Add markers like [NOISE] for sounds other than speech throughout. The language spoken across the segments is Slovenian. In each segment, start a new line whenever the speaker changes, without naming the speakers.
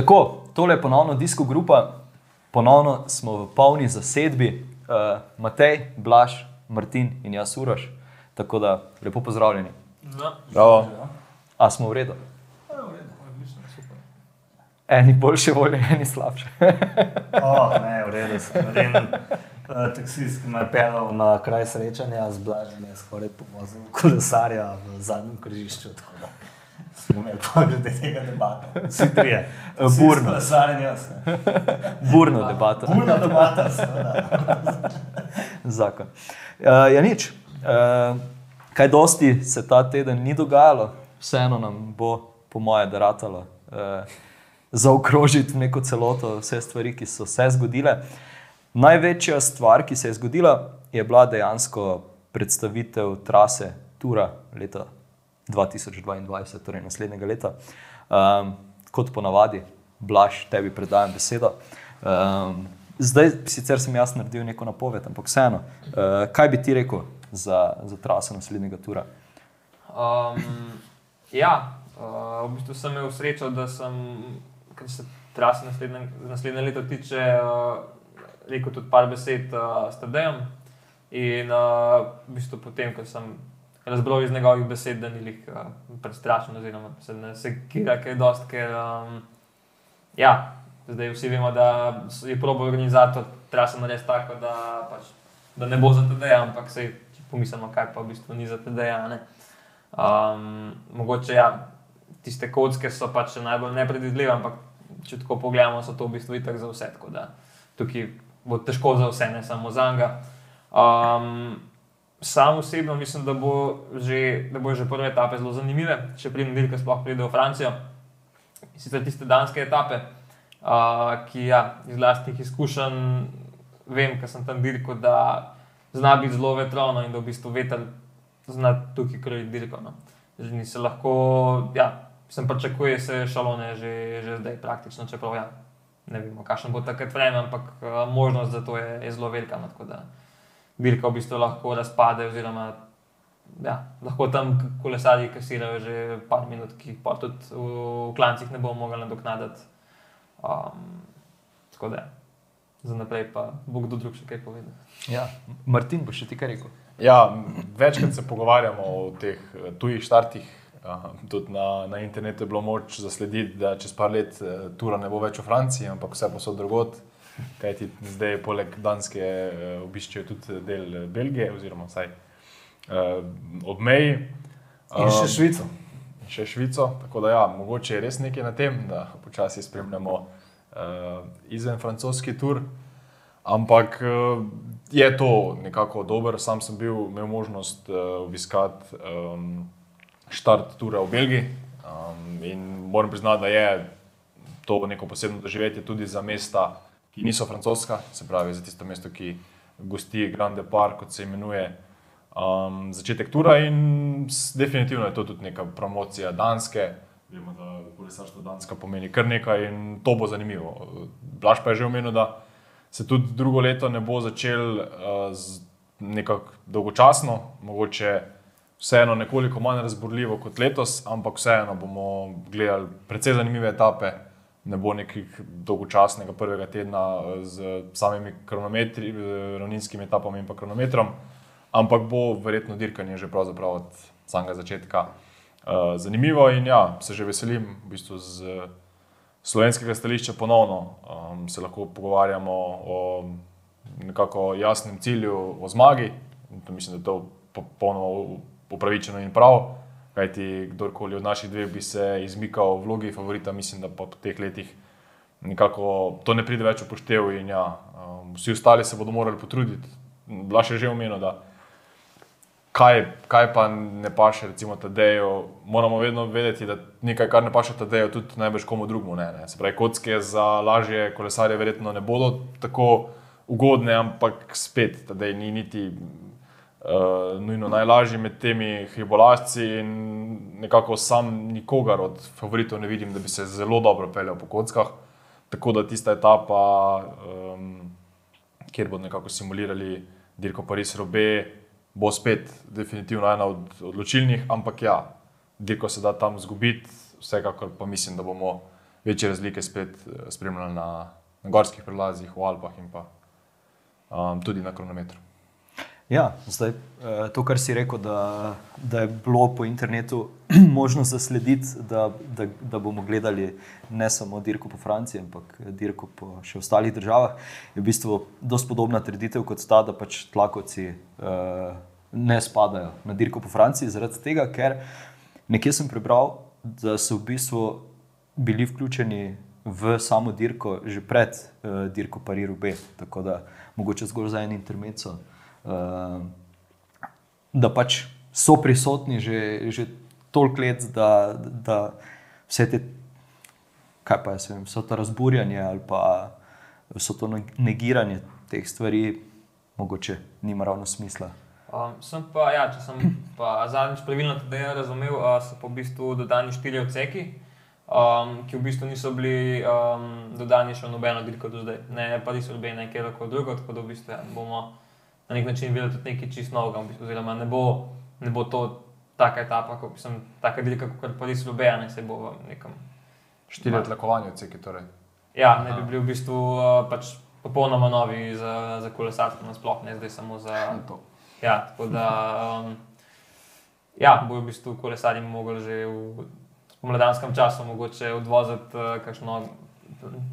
Tako, tole je ponovno disko grupa, ponovno smo v polni zasedbi, uh, Matej, Blaž, Martin in jaz Uroš. Tako da lepo pozdravljeni.
No,
Bravo.
A smo v redu?
Ja, v redu, odlično, super.
Eni boljše volje, eni slabše.
Oh, ne, v redu sem. Vem, uh, taksist, ki me je pelal na kraj srečanja, z blažen je skoraj povozil kolesarja v zadnjem križišču. tako da Smo imeli pa glede tega debata. Vsi trije. Taksist,
Burno.
In jaz.
Burno debato,
Burna debata, seveda.
zakon. Uh, ja, nič. Uh, kaj dosti se ta teden ni dogajalo, vseeno nam bo, po moje, daratalo uh, zaokrožiti neko celoto vse stvari, ki so se zgodile. Največja stvar, ki se je zgodila, je bila dejansko predstavitev trase Tura leta 2022, torej naslednjega leta. Um, kot ponavadi, Blaž, tebi predajam besedo. Um, zdaj, sicer sem jaz naredil neko napoved, ampak vseeno, uh, kaj bi ti rekel za, za traso naslednjega tura?
Um, ja, uh, v bistvu sem imel srečo, da sem, kar se trase naslednje, naslednje leto tiče, uh, rekel tudi par besed uh, s Tadejem. In uh, v bistvu potem, ko sem razbral iz njegovih besed, da ni jih uh, prestrašen, oziroma se ne sekira kaj dost, ker um, ja, zdaj vsi vemo, da je probo organizator trasa narediti tako, da, pač, da ne bo za Tadeja, ampak se pomislimo, kaj pa v bistvu ni za ne. Um, mogoče ja, tiste kocke so pač najbolj nepredvidljive, ampak če tako pogledamo, so to v bistvu itak za vse. Tako da tukaj bo težko za vse, ne samo za njega. Um, sam osebno mislim, da bo že, da bo že prve etape zelo zanimive, če pridem dirka, sploh pride v Francijo. Sicer tiste danske etape, uh, ki ja, iz lastnih izkušenj vem, ker sem tam dirkal, da zna biti zelo vetrano in da v bistvu veter zna tukaj krojiti dirko. No. Že se lahko, ja, sem pričakuje se šalone že, že zdaj praktično, čeprav ja, ne vemo, kakšen bo takrat vreme, ampak uh, možnost za to je, je zelo velika. No, tako da dirka v bistvu lahko razpade, oziroma ja, lahko tam kolesarji kasirajo že par minut, ki jih pa tudi v, v klancih ne bomo mogli nadoknaditi. Um, tako da, za naprej pa bo kdo drug še kaj povedal.
Ja. Martin, boš še ti kaj rekel?
Ja, večkrat se pogovarjamo o teh eh, tujih štartih. Uh, tudi na, na internetu je bilo moč zaslediti, da čez par let uh, tura ne bo več v Franciji, ampak vse posod drugot. Kajti zdaj, poleg Danske, uh, obiščejo tudi del eh, Belgije, oziroma vsaj uh, ob meji.
In še
Um,
Švico.
še Švico. Tako da, ja, mogoče je res nekaj na tem, da počasi spremljamo uh, izven francoski tur. Ampak uh, je to nekako dober. Sam sem bil, imel možnost uh, obiskati um, štart tura v Belgiji um, in moram priznati, da je to neko posebno doživetje tudi za mesta, ki niso francoska, se pravi za tisto mesto, ki gosti Grand Depart, kot se imenuje um, začetek tura in definitivno je to tudi neka promocija Danske. Vemo, da kolesarstvo Danska pomeni kar nekaj in to bo zanimivo. Blaž pa je že omenil, da se tudi drugo leto ne bo začel uh, nekako dolgočasno, mogoče vseeno nekoliko manj razburljivo kot letos, ampak vseeno bomo gledali precej zanimive etape. Ne bo nekih dolgočasnega prvega tedna eh, z samimi kronometri, eh, ravninskimi etapami in pa kronometrom, ampak bo verjetno dirkanje že pravzaprav od samega začetka uh, zanimivo. In ja, se že veselim, v bistvu z slovenskega stališča ponovno um, se lahko pogovarjamo o nekako jasnem cilju, o zmagi. To mislim, da je to popolnoma upravičeno in prav. Kajti kdorkoli od naših dveh bi se izmikal vlogi favorita, mislim, da pa po teh letih nekako to ne pride več v poštev. In ja, um, vsi ostali se bodo morali potruditi. Blaž je že omenil, da kaj, kaj pa ne paše, recimo Tadeju. Moramo vedno vedeti, da nekaj, kar ne paše Tadeju, tudi najbrž komu drugemu ne. ne. Se pravi, kocke za lažje kolesarje verjetno ne bodo tako ugodne, ampak spet, Tadej ni niti uh, nujno najlažji med temi hribolasci in nekako sam nikogar od favoritov ne vidim, da bi se zelo dobro peljal po kockah. Tako da tista etapa, um, kjer bodo nekako simulirali dirko Paris-Roubaix, bo spet definitivno ena od odločilnih, ampak ja, dirko se da tam zgubiti, vsekakor pa mislim, da bomo večje razlike spet eh, spremljali na, na gorskih prelazih, v Alpah in pa um, tudi na kronometru.
Ja, zdaj, eh, to, kar si rekel, da, da je bilo po internetu [CLEARS THROAT] možno zaslediti, da, da, da bomo gledali ne samo dirko po Franciji, ampak dirko po še ostalih državah, je v bistvu dosti podobna trditev kot ta, da pač tlakovci uh, ne spadajo na dirko po Franciji, zaradi tega, ker nekje sem prebral, da so v bistvu bili vključeni v samo dirko že pred uh, dirko Pariru B, tako da mogoče zgolj za en intermezzo. Uh, da pač so prisotni že, že toliko let, da, da vse te, kaj pa jaz vem, so to razburjanje ali pa so to negiranje teh stvari, mogoče nima ravno smisla.
Um, sem pa, ja, če sem pa zadnjič pravilno tudi razumel, uh, so pa v bistvu dodani štiri odseki, um, ki v bistvu niso bili um, dodani še v nobeno dirko do zdaj. Ne, pa niso bili nekaj drugega, tako da v bistvu ja, bomo na nek način videti tudi nekaj čist novega, oziroma ne bo, ne bo to taka etapa, kot sem taka dirka, kot pa res ljubena, ne se bo v nekem.
Štiri odlakovanje odseki torej.
Ja, ne bi bili v bistvu uh, pač popolnoma novi za, za kolesarstvo, nasploh ne zdaj samo za [LAUGHS]
to.
Ja, tako da um, ja, bo v bistvu kolesarji mogli že v pomladanskem času mogoče odvoziti uh, kakšno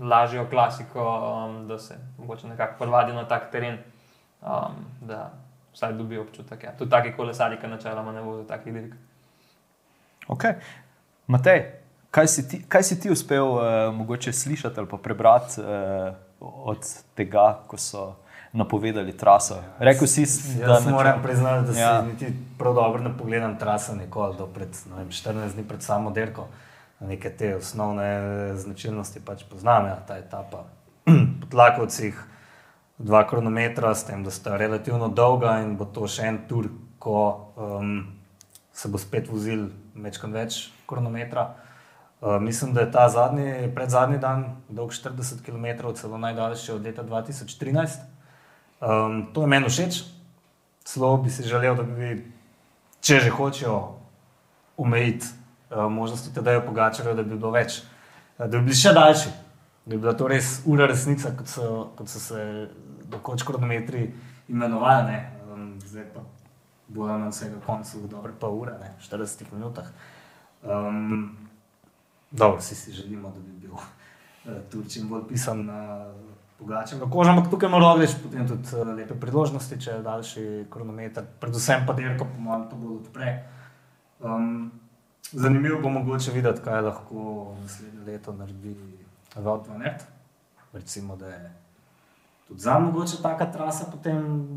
lažjo klasiko, um, da se mogoče nekako privadi na tak teren um, da vsaj dobijo občutek. Ja. Tudi taki kolesari, ki načeloma ne vozijo takih dirk.
Okay. Matej, kaj si ti, kaj si ti uspel uh, mogoče slišati ali prebrati uh, od tega, ko so napovedali traso? Rekel si,
da ja, moram priznati, da ja. si niti prav dobro ne pogledam traso nikoli, do pred, vem, 14 dni pred samo dirko. Neke te osnovne značilnosti pač poznam, ja, ta etapa [CLEARS THROAT] po tlakovcih dva kronometra, s tem, da sta relativno dolga in bo to še en tur, ko um, se bo spet vozil večkrat več kronometra. Uh, mislim, da je ta zadnji, predzadnji dan, dolg 40 km, celo najdaljši od leta 2013. Um, to je meni všeč. Celo bi si želel, da bi, če že hočejo omejiti uh, možnosti, da je pogačajo, da bi bilo več, uh, da bi bili še daljši, da bi bila to res ura resnica, kot so, kot so se dokonč kronometri imenovali, um, zdaj pa bojo na vsega koncu dobre pol ure, ne, 40 minutah. Um, dobro, vsi si želimo, da bi bil uh, tu čim bolj pisan na drugačen kožo, ampak tukaj moramo reči potem tudi uh, lepe priložnosti, če je daljši kronometer, predvsem pa dirko, po mojem, to bo odpre. Um, zanimivo bo mogoče videti, kaj lahko naslednje leto naredi Vod Vanet. Recimo, da je tudi za mogoče taka trasa potem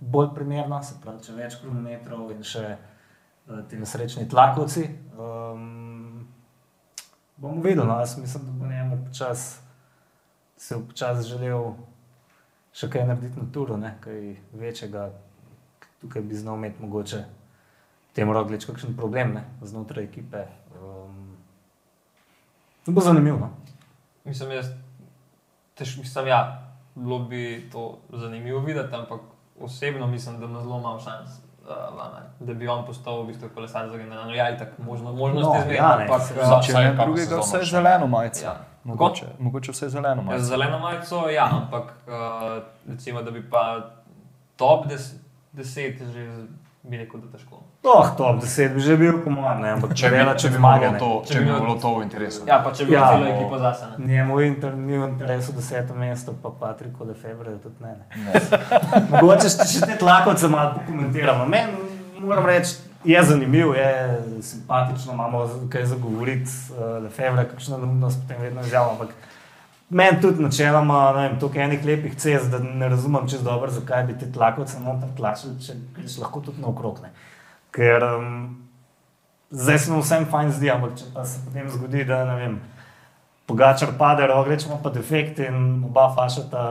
bolj primerna, se pravi, če več kilometrov in še uh, ti nesrečni tlakovci. Um, bomo videli, no, jaz mislim, da bo njemu počas, se včasih želel še kaj narediti na turu, ne, kaj večjega, tukaj bi znal imeti mogoče temu roglič kakšen problem ne, znotraj ekipe. Um, to bo zanimivo. No.
Mislim, jaz težko mislim, ja bilo bi to zanimivo videti, ampak osebno mislim, da ima zelo malo šans. Uh, da bi on postal v bistvu kolesar za generalno. Ja, tako možno, možnosti no, zmeraj. Ja, ampak
uh, če ne drugega, vse je zeleno majico. Ja. Mogoče, mogoče vse je zeleno majico.
Ja, zeleno majico, ja, ampak uh, recimo, da bi pa top 10 že bi rekel, da težko.
Oh, top 10 bi že bil, po mojem, ne, ampak če, če, če bi
zmaga, to, če, če bi bilo to v interesu.
Ja, pa če bi ja, celo ekipo zase.
Njemu je inter, v interesu deseto mesto, pa Patriku Lefebvre, tudi ne. ne. [LAUGHS] Mogoče še te tlakovce malo pokomentiramo. Meni moram reči, je zanimiv, je simpatično, imamo kaj zagovoriti, uh, Lefebvre, kakšna neumnost potem vedno izjavljamo. Meni tudi načeloma, ne vem, toliko enih lepih cest, da ne razumem čez dobro, zakaj bi ti tlakovce noter tlačili, če greš lahko tudi naokrog. Ker um, zdaj se nam vsem fajn zdi, ampak če pa se potem zgodi, da ne vem, pogačar pade, roglič ima pa defekt in oba fašata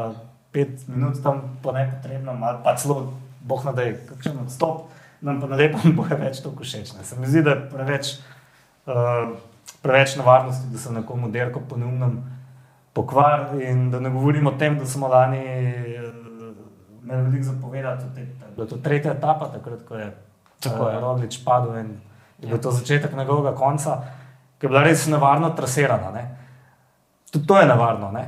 pet minut tam po nepotrebnem, ali pa celo boh nadej, kakšen odstop, nam pa na lepem [LAUGHS] bo več to košečne. Se mi zdi, da je preveč, uh, preveč nevarnosti, da se nekomu derko po neumnem pokvar. In da ne govorimo o tem, da smo lani eh, imeli veliko zapovedati. Da je to tretja etapa, takrat, ko je, je Roglič padel in je bil to začetek njegovega konca, ki je bila res nevarno trasirana. Ne? Tudi to je nevarno. Ne?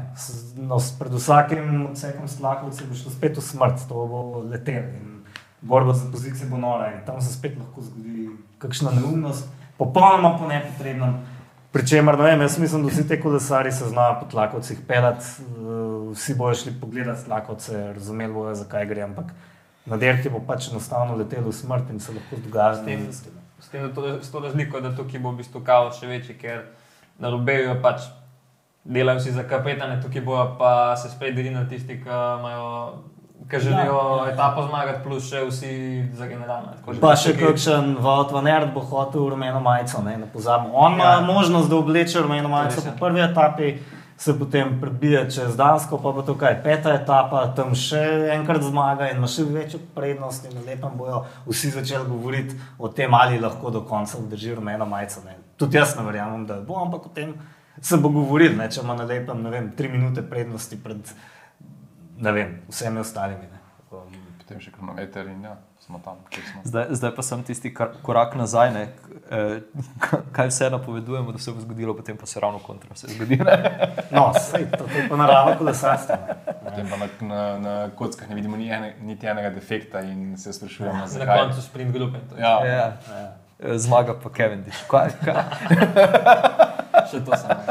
No, pred vsakim odsekom stlakovcev bo šlo spet v smrt, to bo letelo. in Borba za pozicije bo nora in tam se spet lahko zgodi kakšna neumnost, popolnoma po nepotrebnem. Pričemer, ne vem, jaz mislim, da vsi te kolesari se znajo po tlakovcih pelati, eh, vsi bojo šli pogledat tlakovce, razumeli bojo, zakaj gre, ampak na dirki bo pač enostavno letelo v smrt in se lahko dogaja
S tem-
neumnosti, ne.
S tem, da to, s to razliko, da tukaj bo v bistvu kaos še večji, ker na Rubeju pač delajo vsi za kapetane, tukaj bojo pa se spet delili na tisti, ki imajo. Ki želijo
Ja, ja, ja.
etapo zmagati, plus še vsi za generalno.
Pa še
tukaj-
kakšen Vod van Erd bo hotel rumeno majico, ne, ne pozabimo. On ima ja. Možnost, da obleče rumeno majico po prvi etapi, se potem prebije čez Dansko, pa bo to kaj peta etapa, tam še enkrat zmaga in ima še večjo prednost in na lepem bojo vsi začeli govoriti o tem, ali lahko do konca obdrži rumeno majico. Ne. Tudi jaz ne verjamem, da bo, ampak o tem se bo govoril, ne, če ima na lepem, ne vem, tri minute prednosti pred, ne vem, vsemi ostalimi. Ne. Um,
Potem še kronometer in ja, smo tam, kjer smo.
Zdaj, zdaj pa sem tisti kar, korak nazaj, ne, eh, [LAUGHS] kaj vse napovedujemo, da se bo zgodilo, potem pa se ravno kontra vse zgodi. Ne?
No, sej, to, to je pa narava kolesarstva. ne.
Potem pa na, na, na kockah ne vidimo ni ene, niti enega defekta in se sprašujemo,
Na
zakaj.
koncu sprint grupe. je
Ja,
Ja.
Ja.
Eh, Zmaga pa Kevin Diš. Kaj, kaj? [LAUGHS]
Še to samo.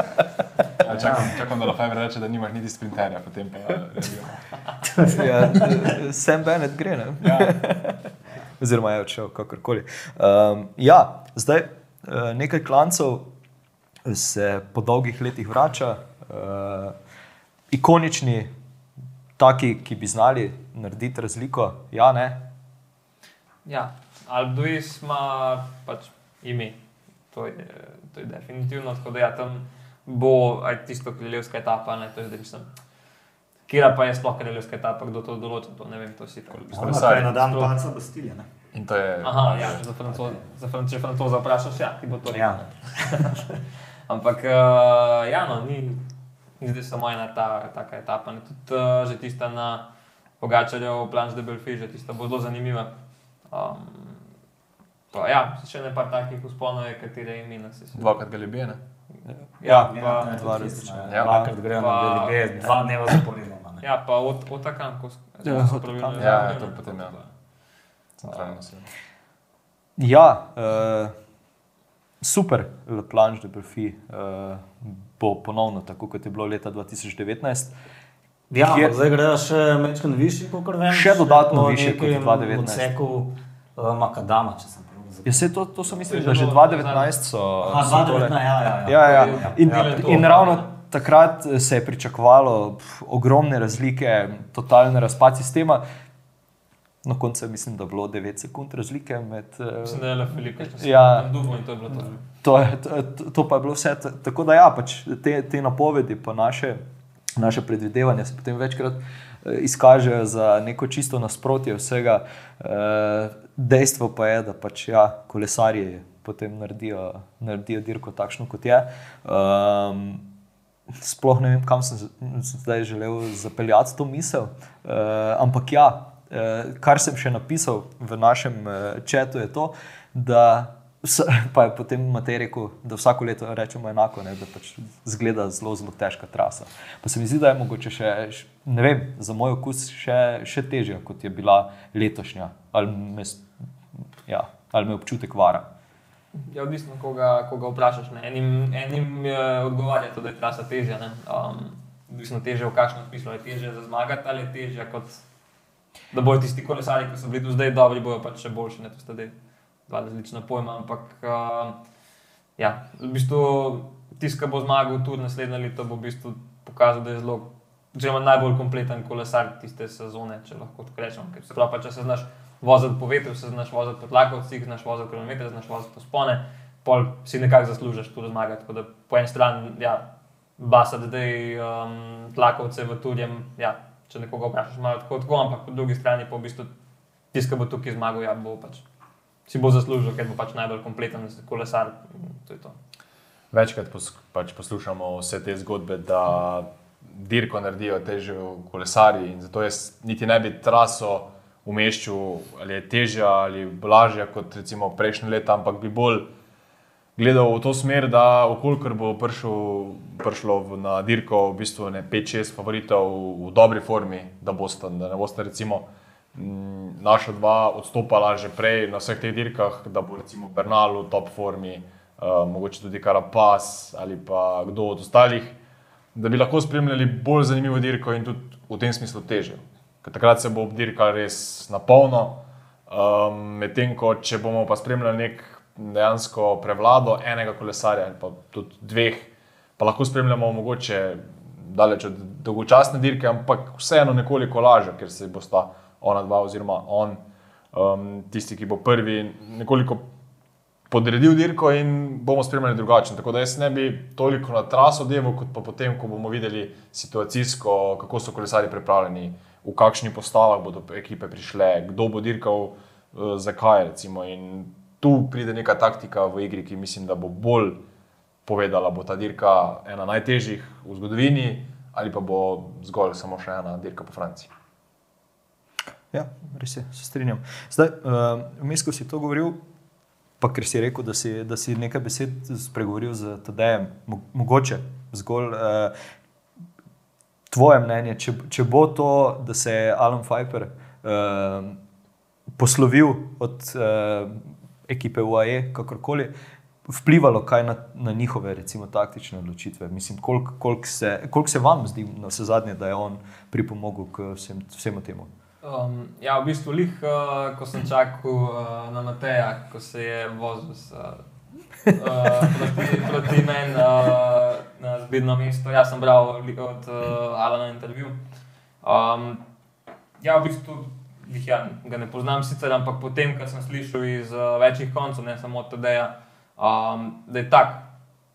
Ja, čakam, čakam, da Lafayette reče, da nimaš niti sprinterja, potem pa ne vem. [LAUGHS]
Ja, eh, Sam Bennett gre, ne?
Ja. [LAUGHS]
oziroma je odšel, kakorkoli. Um, ja, zdaj eh, nekaj klancev se po dolgih letih vrača, uh, ikonični, taki, ki bi znali narediti razliko. Ja, ne.
Ja, Alduis ima pač ime. To je, to je definitivno tako, da ja, tam bo aj tisto kraljevska etapa, ne, to je zdaj mislim. Kira pa je sploh kraljevska etapa, kdo to določa, to ne vem, to si tako.
Ono, ko je na dan panca Bastilje. ne.
In to je.
Aha, ja, za francoza, za fran, če francoza vprašaš, ja, ti bo to rekel.
Ja. [LAUGHS]
Ampak, uh, ja, no, ni, ni zdaj samo ena ta, taka etapa, ne. tudi uh, že tista na Pogačarjev, Planš de Belfi, že tista bo zelo zanimiva. Um, pa, ja, še ne par takih usponov, katere imena se še.
Dvakrat ga ljubi, ne?
Ja,
Ja,
pa,
jaz,
ja.
ja. Dvakrat grejo na BLB, dva dneva zaporedoma.
ja, pa od, Otakan, ko
Ja, Otakan.
Ja, ja, to potem, ja. Centralno se.
Ja, uh, super, Le Planche de Belfi uh, bo ponovno tako, kot je bilo leta 2019.
Ja,
Kjer-
zdaj grejo še mečkan višji, kot vem.
Še dodatno
po
višje kot
nekem
2019.
Odseku uh, Makadama, če sem prav.
Ja, se to, to so mislili, da že
bilo
2019 so.
Aha,
so tole-
2019, ja, ja, ja.
Ja, ja.
Ja,
In,
ja,
in ravno takrat se je pričakovalo pf, ogromne razlike, totalen razpad sistema. Na koncu mislim, da je bilo 9 sekund razlike med. eh,
Mislim, da je le Filip, če si
Ja.
dubo in to je bilo to.
To, to, to pa je bilo vse. Ta- Tako da, ja, pač te, te napovedi, pa naše, naše predvidevanja se potem večkrat izkažejo za neko čisto nasprotje vsega. Eh, dejstvo pa je, da pač ja, kolesarji potem naredijo, naredijo dirko takšno, kot je. Um, Sploh ne vem, kam sem zdaj želel zapeljati to misel. Uh, ampak ja, uh, kar sem še napisal v našem uh, četu, je to, da pa je potem Matej rekel, da vsako leto rečemo enako, ne, da pač zgleda zelo, zelo težka trasa. Pa se mi zdi, da je mogoče še, ne vem, za moj okus še, še težja, kot je bila letošnja. Ali me, ja, ali me občutek vara.
Ja, odvisno, koga, koga vprašaš. Ne. Enim, enim je odgovarja, to, da je trasa težja. ne. Um, odvisno težje v kakšnem smislu. Je težje za zmagati ali je težje kot. Da bojo tisti kolesari, ki so bili do zdaj dobri, bojo pač še boljši. Ne, to sta zdaj dva različna pojma. Ampak uh, ja, v bistvu tisti, ki bo zmagal tudi naslednje leto, bo v bistvu pokazal, da je zelo, oziroma najbolj kompleten kolesar tiste sezone, če lahko tako rečem. Ker se pravi, če se znaš voziti po vetru, se znaš voziti po tlakovcih, znaš voziti kilometre, znaš voziti po spone, pol si nekako zaslužiš tu zmago. Tako da po eni strani, ja, basati zdaj um, tlakovce v tudjem, ja, če nekoga vprašaš, malo tako, tako, ampak po drugi strani pa v bistvu tisti, ki bo tukaj zmagal, ja, bo pač si bo zaslužil, ker bo pač najbolj kompleten kolesar.
Večkrat pos, pač poslušamo vse te zgodbe, da dirko naredijo težje kolesarji in zato jaz niti ne bi traso umeščal, ali je težja ali blažja kot recimo prejšnje leta, ampak bi bolj gledal v to smer, da okolikor bo prišel, prišlo v, na dirko v bistvu 5-6 favoritov v dobri formi, da boste, da ne boste recimo naša dva odstopala že prej na vseh teh dirkah, da bo recimo Bernal v top formi, uh, mogoče tudi Karapaz ali pa kdo od ostalih, da bi lahko spremljali bolj zanimivo dirko in tudi v tem smislu teže. Ker takrat se bo dirkal res na polno, um, medtem ko če bomo pa spremljali nek dejansko prevlado enega kolesarja ali pa tudi dveh, pa lahko spremljamo mogoče daleč od dolgočasne dirke, ampak vseeno nekoliko lažje, ker se bosta ona dva oziroma on, um, tisti, ki bo prvi, nekoliko podredil dirko in bomo spremljali drugače. Tako da jaz ne bi toliko na traso delal, kot pa potem, ko bomo videli situacijsko, kako so kolesari pripravljeni, v kakšnih postavah bodo ekipe prišle, kdo bo dirkal, uh, zakaj. Recimo. In tu pride neka taktika v igri, ki mislim, da bo bolj povedala, bo ta dirka ena najtežjih v zgodovini ali pa bo zgolj samo še ena dirka po Franciji.
Ja, res je, se strinjam. Zdaj, uh, vmes, ko si to govoril, pa ker si rekel, da si, da si nekaj besed spregovoril z Tadejem, mo mogoče zgolj uh, tvoje mnenje, če, če bo to, da se je Alan Pfeiffer uh, poslovil od uh, ekipe UAE, kakorkoli, vplivalo kaj na, na njihove, recimo, taktične odločitve. Mislim, koliko kolik se, kolik se vam zdi, na vse zadnje, da je on pripomogel k vsem, vsemu temu.
Um, ja, v bistvu, lih, uh, ko sem čakal uh, na Mateja, ko se je vozil uh, proti, proti meni uh, na zbirno mesto. Jaz sem bral od uh, Alana intervju. Um, ja, v bistvu jih ja, ga ne poznam sicer, ampak potem, ko sem slišal iz uh, večjih koncev, ne samo od Tadeja, um, da je tak,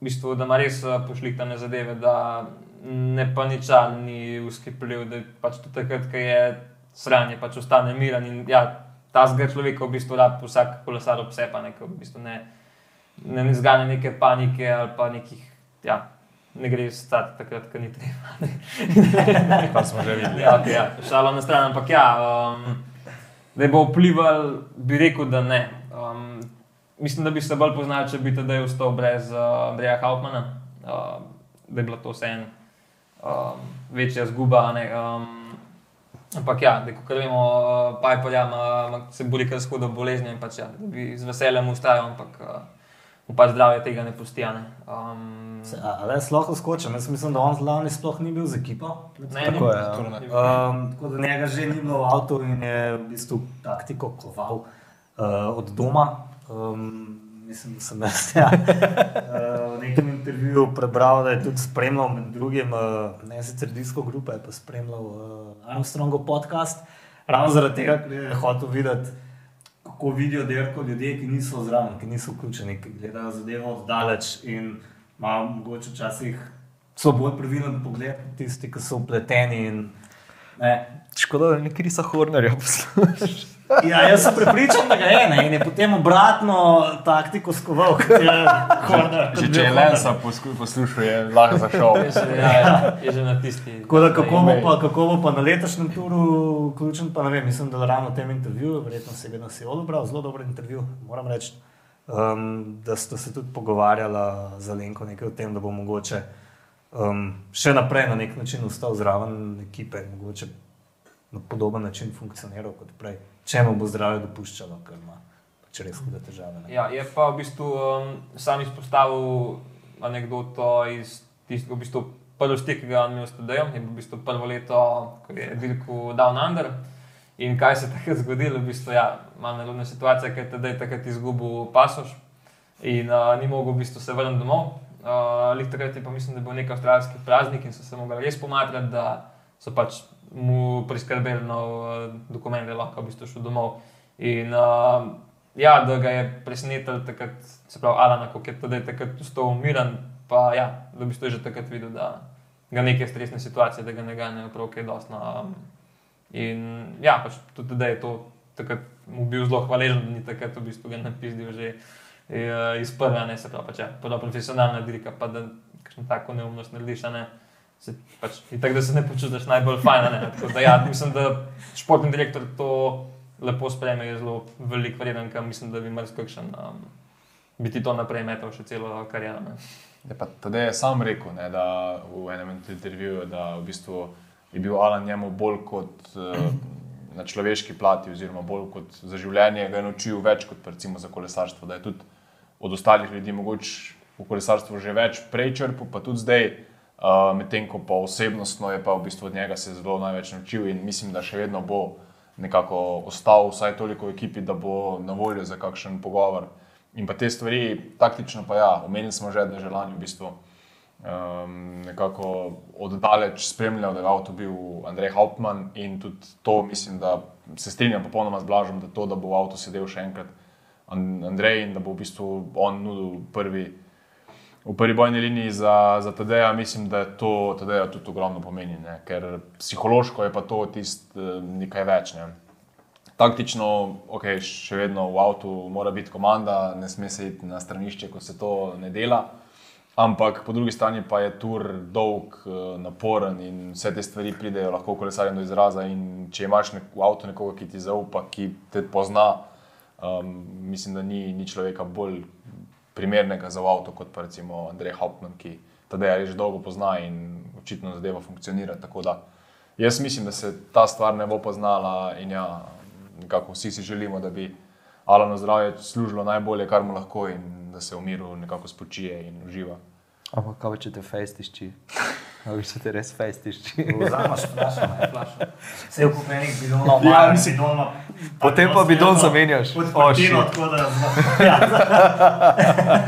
v bistvu, da ima res uh, pošlihtane zadeve, da ne pa ničal ni uskipljiv, da je pač tudi takrat, ko je sranje, pač ostane miren in ja, ta zgor človeka v bistvu rab vsak kolesar obsepa, ne, ko v bistvu ne, ne, ne zgane neke panike ali pa nekih, ja, ne gre stati takrat, ko ni treba.
Kar [LAUGHS] smo že videli.
Ja, okay, ja. Šalo na stran, ampak ja, um, da bo vplival, bi rekel, da ne. Um, mislim, da bi se bolj poznali, če bi tedaj ostal brez uh, Andreja Hauptmana, uh, da je bila to vseeno um, večja zguba. ne, Um, ampak ja, da ko vemo, uh, Piperja ima- ima- se bori kar s hudo boleznijo in pač ja, da bi z veseljem ustrajal, ampak uh, mu pač zdravje tega ne pusti. a Ne. Um,
Se- a- Ali jaz lahko skočim? Jaz mislim, da on lani sploh ni bil z ekipo.
ne,
Tako je, ja.
ni bil.
Um, tako da njega že ni bilo v avtu in je v bistvu taktiko koval uh, od doma. Um, mislim, da sem jaz ja, [LAUGHS] v nekem intervjuju prebral, da je tudi spremljal med drugim, uh, ne sicer disko grupe, pa spremljal uh, Armstrongov podcast. Ravno zaradi tega, ker je hotel videti, kako vidijo derko ljudje, ki niso zraven, ki niso vključeni, ki gledajo zadevo od daleč in imajo mogoče včasih so bolj previden pogled tisti, ki so upleteni. In, ne.
Škoda, da ne krisa Hornerja poslušaš.
Ja, jaz sem prepričan, da ga je ne, in je potem obratno taktiko skoval, kot je Horner. kot
če je
Horner.
Lensa poslušal, je lahko zašel.
Ja, ja, je že na tisti.
Da, kako bo, pa, kako bo pa na letošnjem turu vključen, pa ne vem, mislim, da ravno v tem intervjuju, verjetno se je si odobral, zelo dober intervju, moram reči, um, da ste se tudi pogovarjala z Alenko nekaj o tem, da bo mogoče um, še naprej na nek način ostal zraven ekipe mogoče na podoben način funkcioniral kot prej, če mu bo zdravje dopuščalo, ker ima pač res hude težave. ne.
Ja, je pa v bistvu um, sam izpostavil anegdoto iz tistega, v bistvu prvi stik, ki ga je imel s TD-jem, je bilo v bistvu prvo leto, ko je dirkal Down Under. In kaj se je takrat zgodilo, v bistvu, ja, malo nerodna situacija, ker je TD takrat izgubil pasoš in uh, ni mogel v bistvu se vrniti domov. Uh, Lih takrat je pa mislim, da je bil nek avstralski praznik in so se mogli res pomatrati, da so pač mu priskrbeli nov uh, dokument, da je lahko v bistvu šel domov. In uh, ja, da ga je presenetil takrat, se pravi, Alana, kako je tudi takrat ostal umiren, pa ja, da bi to že takrat videl, da ga neke stresne situacije, da ga ne ganejo prav kaj dosti. Um, in ja, pač tudi da je to takrat mu bil zelo hvaležen, da ni takrat v bistvu ga napizdil že eh, iz prve, ne se pravi, pač, ja, prva profesionalna dirka, pa da kakšno tako neumnost narediš, a ne. Se, pač, tako da se ne počutiš najbolj fajn. ja, mislim, da športni direktor to lepo sprejme, je zelo velik vreden, kam mislim, da bi marsikakšen um, bi ti to naprej metal še celo kariero. Ne?
Je pa tudi sam rekel, ne, da v enem intervjuju, da v bistvu je bil Alan njemu bolj kot uh, na človeški plati, oziroma bolj kot za življenje, ga je naučil več kot recimo za kolesarstvo. Da je tudi od ostalih ljudi mogoče v kolesarstvu že več prej črpal, pa tudi zdaj, uh, medtem ko pa osebnostno je pa v bistvu od njega se zelo največ naučil in mislim, da še vedno bo nekako ostal vsaj toliko v ekipi, da bo na voljo za kakšen pogovor. In pa te stvari, taktično pa ja, omenili smo že, da je že lani v bistvu um, nekako oddaleč spremljal, da je avto bil Andrej Hauptmann in tudi to mislim, da se strinjam popolnoma z Blažom, da to, da bo v avtu sedel še enkrat Andrej in da bo v bistvu on nudil prvi. V prvi bojni liniji za, za TD-ja mislim, da to TD-ja tudi ogromno pomeni, ne? ker psihološko je pa to tisto eh, nekaj več. Ne? taktično, ok, še vedno v avtu mora biti komanda, ne sme se iti na stranišče, ko se to ne dela. Ampak po drugi strani pa je tur dolg, eh, naporen in vse te stvari pridejo lahko kolesarjem do izraza. In če imaš nek, v avtu nekoga, ki ti zaupa, ki te pozna, um, mislim, da ni, ni človeka bolj primernega za avto kot pa recimo Andrej Hauptmann, ki tedaj že dolgo pozna in očitno zadeva funkcionira. Tako da jaz mislim, da se ta stvar ne bo poznala in ja, nekako vsi si želimo, da bi Alano zdravje služilo najbolje, kar mu lahko in da se v miru nekako spočije in uživa.
Ampak kaj če te festišči? Ali če te res festišči?
Vzameš flašo, ne?
Flaša.
Vse je kupenih bidonov,
Ja,
malo
mislim,
bidonov.
potem pa bidon zamenjaš. Shit.
tako da [LAUGHS] ja.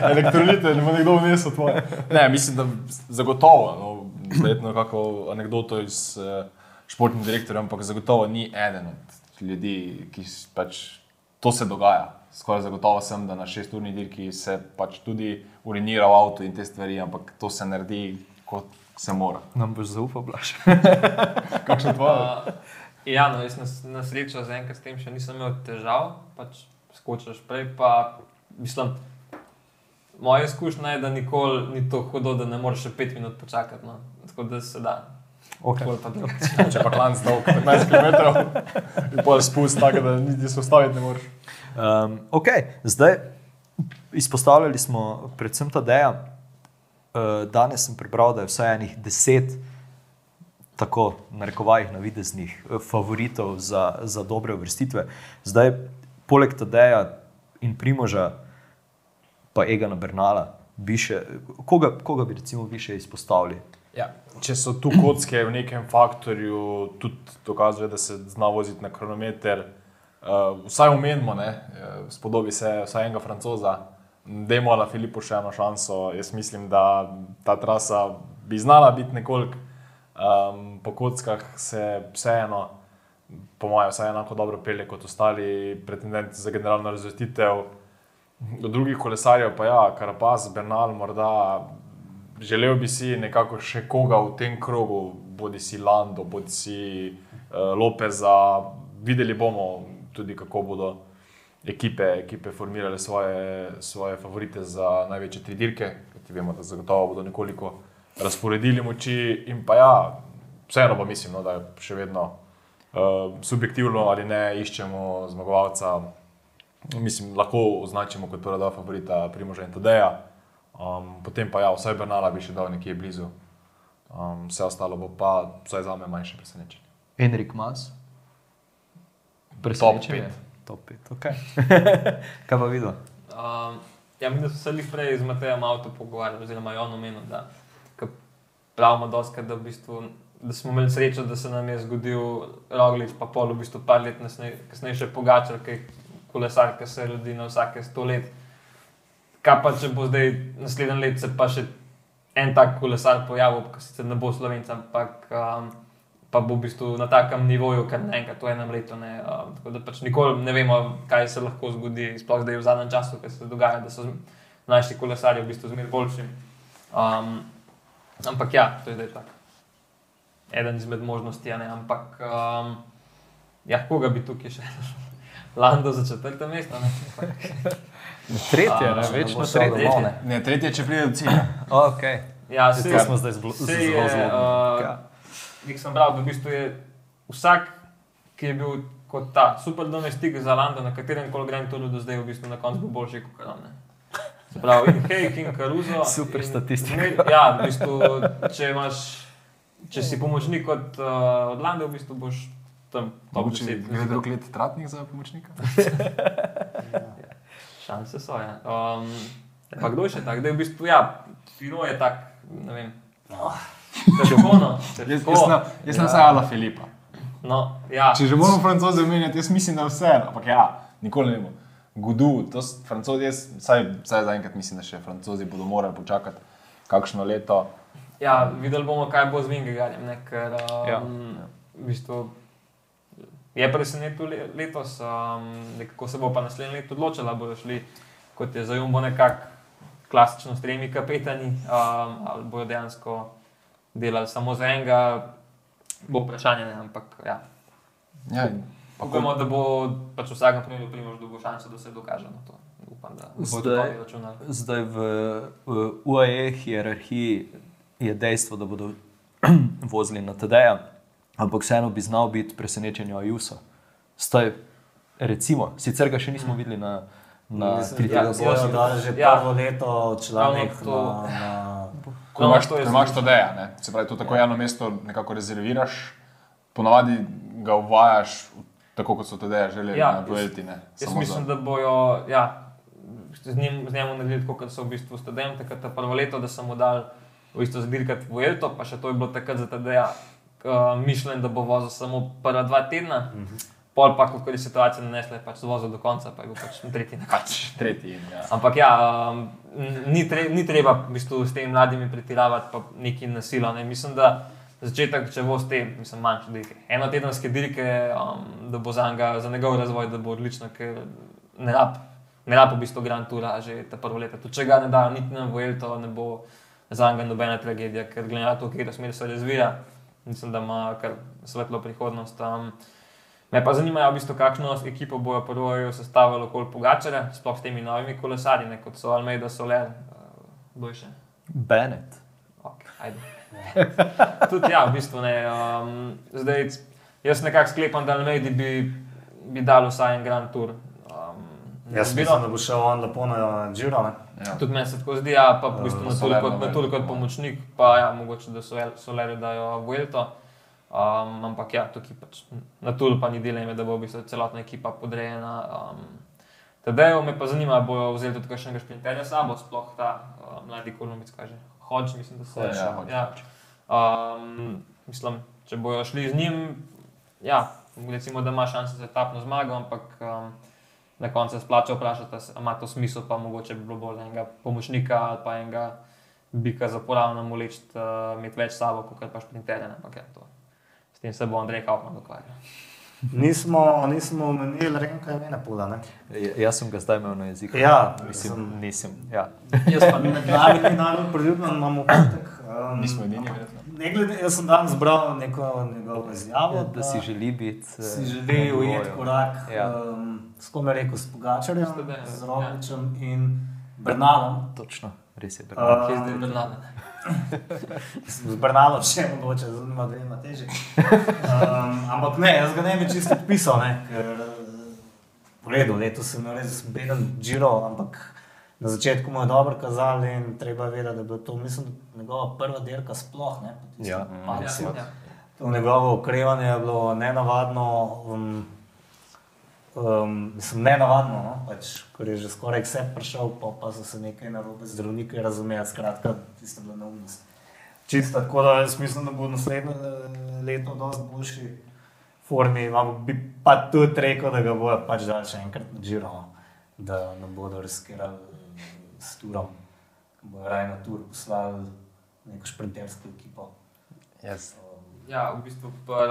[LAUGHS]
Elektrolite, ne bo nekdo vnesel tvoje. Ne, mislim, da zagotovo, no, verjetno kako anegdoto iz uh, športnih direktorjev, ampak zagotovo ni eden od ljudi, ki pač to se dogaja. Skoraj zagotovo sem, da na šesturni dirki se pač tudi urinira v avtu in te stvari, ampak to se naredi kot se mora.
Nam boš zaupal, blaš. [LAUGHS]
Kakšno tvoje?
Uh, ja, no, jaz na, na srečo zaenkrat s tem še nisem imel težav, pač skočiš prej. Pa, mislim, moja izkušnja je, da nikoli ni to hudo, da ne moreš še pet minut počakati. No. Tako da se da.
Okay.
Pa. [LAUGHS]
Če pa klanc dolg 15 km, in pol spust, tako da niti se ustaviti ne moreš.
Um, ok, zdaj izpostavljali smo predvsem ta deja. Uh, danes sem prebral, da je vsaj enih deset, tako narekovajih, navideznih eh, favoritov za, za dobre uvrstitve. Zdaj, poleg Tadeja in Primoža, pa Egana Bernala, bi še, koga, koga bi recimo vi še izpostavili?
Ja, če so tu kocke v nekem faktorju, tudi dokazuje, da se zna voziti na kronometer. Uh, vsaj eh, spodobi se vsaj enega francoza, Demo ali Filipu še eno šanso. Jaz mislim, da ta trasa bi znala biti nekoliko um, po kockah, se vseeno, po mojem, vsaj enako dobro pelje kot ostali pretendenti za generalno razvrstitev. Od drugih kolesarjev pa ja, Karapaz, Bernal, morda želel bi si nekako še koga v tem krogu, bodi si Lando, bodi si uh, Lopeza. Videli bomo tudi, kako bodo ekipe, ekipe formirale svoje, svoje favorite za največje tri dirke, ki vemo, da zagotovo bodo nekoliko razporedili moči. In pa ja, vseeno pa mislim, no, da še vedno uh, subjektivno ali ne iščemo zmagovalca. Mislim, lahko označimo kot prva dva favorita Primoža in Tadeja, um, potem pa ja, vsaj Bernala bi še dal nekje blizu. Um, vse ostalo bo pa, vsaj za me, manjše presenečenje.
Enrik Mas, presenečenje. 105, ok. [LAUGHS] Kaj pa videl?
Um, ja, mi smo se prej z Matejem avto pogovarjali, oziroma je on omenil, da pravimo doskrat, da, v bistvu, da smo imeli srečo, da se nam je zgodil Roglič, pa pol v bistvu par let nasnej, kasneje še Pogačar, ki je kolesar, ki se rodi na vsake sto let. Kaj pa, če bo zdaj naslednje leto se pa še en tak kolesar pojavil, ki sicer ne bo slovenc, ampak um, pa bo v bistvu na takem nivoju, kar naenkrat v enem letu. Ne, um, tako da pač nikoli ne vemo, kaj se lahko zgodi, sploh zdaj v zadnjem času, ker se dogaja, da so mlajši kolesarji v bistvu zmeraj boljši. Um, ampak ja, to je zdaj tako. Eden izmed možnosti, a ne, ampak um, ja, koga bi tukaj še? [LAUGHS] Lando za četrto mesto. ne? [LAUGHS]
Tretje,
A,
ne,
če ne
večno
bo šel
tretje.
domov, ne.
Ne, tretje, če pride do cilja.
Okay.
Ja,
Saj
saj-
to smo zdaj zelo
saj je,
zelo zelo.
Uh, Nek sem bral, da v bistvu je vsak, ki je bil kot ta super domestik za Lando, na katerem koli grem tudi do zdaj, v bistvu na koncu bo boljši kot on. ne. Se pravi, in Hejk in Karuzo. [LAUGHS]
Super
in
statistika.
zmer- Ja, v bistvu, če, imaš, če si pomočnik od, uh, od Landa, v bistvu boš tam
Mogoče
10.
gre drug let tratnik za pomočnika? [LAUGHS]
Šanse so. Ja. Um, pa kdo je še tak? Da je v bistvu, ja, Fino je tak, ne vem. Težko, no.
Jaz, jaz, na, jaz ja. nasajam Ala Filipa.
No, ja.
Če že moramo francoze omenjati, jaz mislim, da vse, ampak ja, nikoli ne bomo. Gudu, to so francozi, jaz vsaj, vsaj zaenkrat mislim, da še francozi bodo morali počakati kakšno leto.
Ja, videli bomo, kaj bo z Vingegarjem, ne, ker um,
Ja.
ja. v bistvu je presenetil le, letos, um, nekako se bo pa naslednje leto odločila, bodo šli, kot je za Jumbo nekako klasično s tremi kapetani, um, ali bodo dejansko delali samo za enega, bo vprašanje, ne, ampak ja.
Ja,
Upamo, da bo pač v vsakem primeru primož dobil šanso, da se dokaže na to. Upam, da bodo
Zdaj-. Zdaj v, v UAE hierarhiji je dejstvo, da bodo [CLEARS THROAT] vozili na TD-ja, ampak vseeno bi znal biti presenečenje Ajusa. Zdaj, recimo, sicer ga še nismo videli na, na
Mislim,
tri
da
ja,
bojo
ja,
dali že
ja.
prvo leto članek
Ravno to.
na, na
Ko imaš,
No, to
imaš to deja, ne? se pravi, to tako javno mesto nekako rezerviraš, ponavadi ga uvajaš tako, kot so te deja želeli
Ja,
na duelti. ne,
Jaz
samo
mislim,
za-
da bojo ja, z, njim, z njim naredili tako, kot so v bistvu študenti, takrat je prvo leto, da sem mu dal v bistvu zbirkati v Elto, pa še to je bilo takrat za TDA. Uh, mišljen, da bo vozil samo prva dva tedna, uh -huh. Pol pa, kako je situacija nanesla, je pač vozil do konca, pa je bil pač tretji na koncu.
Pač tretji. Ja.
Ampak ja, um, ni, tre, ni treba v bistvu s temi mladimi pretiravati, pa neki nasilo. Ne. Mislim, da začetek, če bo s tem, mislim, manjše dirke. Enotedenske dirke, um, da bo za, njega, za njegov razvoj, da bo odlično, ker ne rab, ne rab v bistvu Grand Toura že ta prvo leto. Tudi če ga ne da, niti ne bo to ne bo za njega nobena tragedija, ker glede na to, v katero smer se razvija, mislim, da ima kar svetlo prihodnost. Um, Me pa zanimajo, v bistvu, kakšno ekipo bojo prvo sestavili okoli Pogačara, sploh s temi novimi kolesarji, ne, kot so Almeida, Soler, uh, kdo je še.
Bennett.
Okay. [LAUGHS] Tudi ja, v bistvu ne. Um, zdaj, jaz nekako sklepam, da Almeidi bi, bi dal vsaj en Grand Tour. Um,
Jaz
bilo-
mislim, da bo šel on lepo na Giro. Ne?
Ja.
Tudi meni se tako zdi, ja, pa v bistvu
Eh,
na toliko, toliko kot pomočnik, pa ja, mogoče da so Solerju dajo Vuelto. Um, ampak ja, tukaj pač na Tulu pa ni dileme, da bo v bistvu celotna ekipa podrejena. Um, Tadej me pa zanima, ali bojo vzeli tudi kakšnega šprinterja s sabo, sploh ta uh, mladi kolumbic, kaže. Hodž, mislim, da se
Hodge, ja, Hodge.
ja. Um, mislim, če bojo šli z njim, ja, recimo, da ima šanse za etapno zmago, ampak um, na koncu se splača vprašati, ali ima to smisel, pa mogoče bi bilo bolj enega pomočnika ali pa enega bika za poravno moleč, uh, imeti več sabo, kot pa šprinterja. ne, Ampak ja, to. S tem se bo Andrej Kaufman dokvarjal.
Nismo, nismo omenili Renka Emena Pula. Ne?
Ja- Jaz sem ga zdaj imel na jeziku.
Ja,
mislim,
sem-
nisem. Ja.
Jaz pa
Med nami je najbolj priljubljen, imamo občutek. Um,
Nismo edini, verjetno.
Ne glede, jaz sem danes zbral neko njegovo izjavo,
Ja, da si želi biti. eh,
si želi
na
ujeti korak
Ja.
um, s kom je rekel, s Pogačarjem,
S
z
ja.
In Bernalom.
Točno, res je.
Uh.
Kje je zdaj Bernardo?
Z Bernalom še mogoče, z njima dvema teže. Um, ampak ne, jaz ga ne bi čisto odpisal, ne, ker v redu, letos sem imel res beden Giro, ampak na začetku mu je dobro kazali in treba vedeti, da je bilo to, mislim, njegova prva dirka sploh, ne, po tistem
Ja.
Ja, ja.
To njegovo okrevanje je bilo nenavadno, um, um, mislim, nenavadno, no? pač, ker je že skoraj vse prišel, pa, pa so se nekaj narobe zdravniki razumeli, skratka, tiste bila neumnost. Čisto tako, da jaz mislim, da bo naslednje eh, leto dosti boljši formi, ampak bi pa tudi rekel, da ga bojo pač dali še enkrat na Giro, no. da ne bodo riskirali eh, s turom, bojo raje na tur poslali neko šprintersko ekipo.
Yes.
Ja, v bistvu pri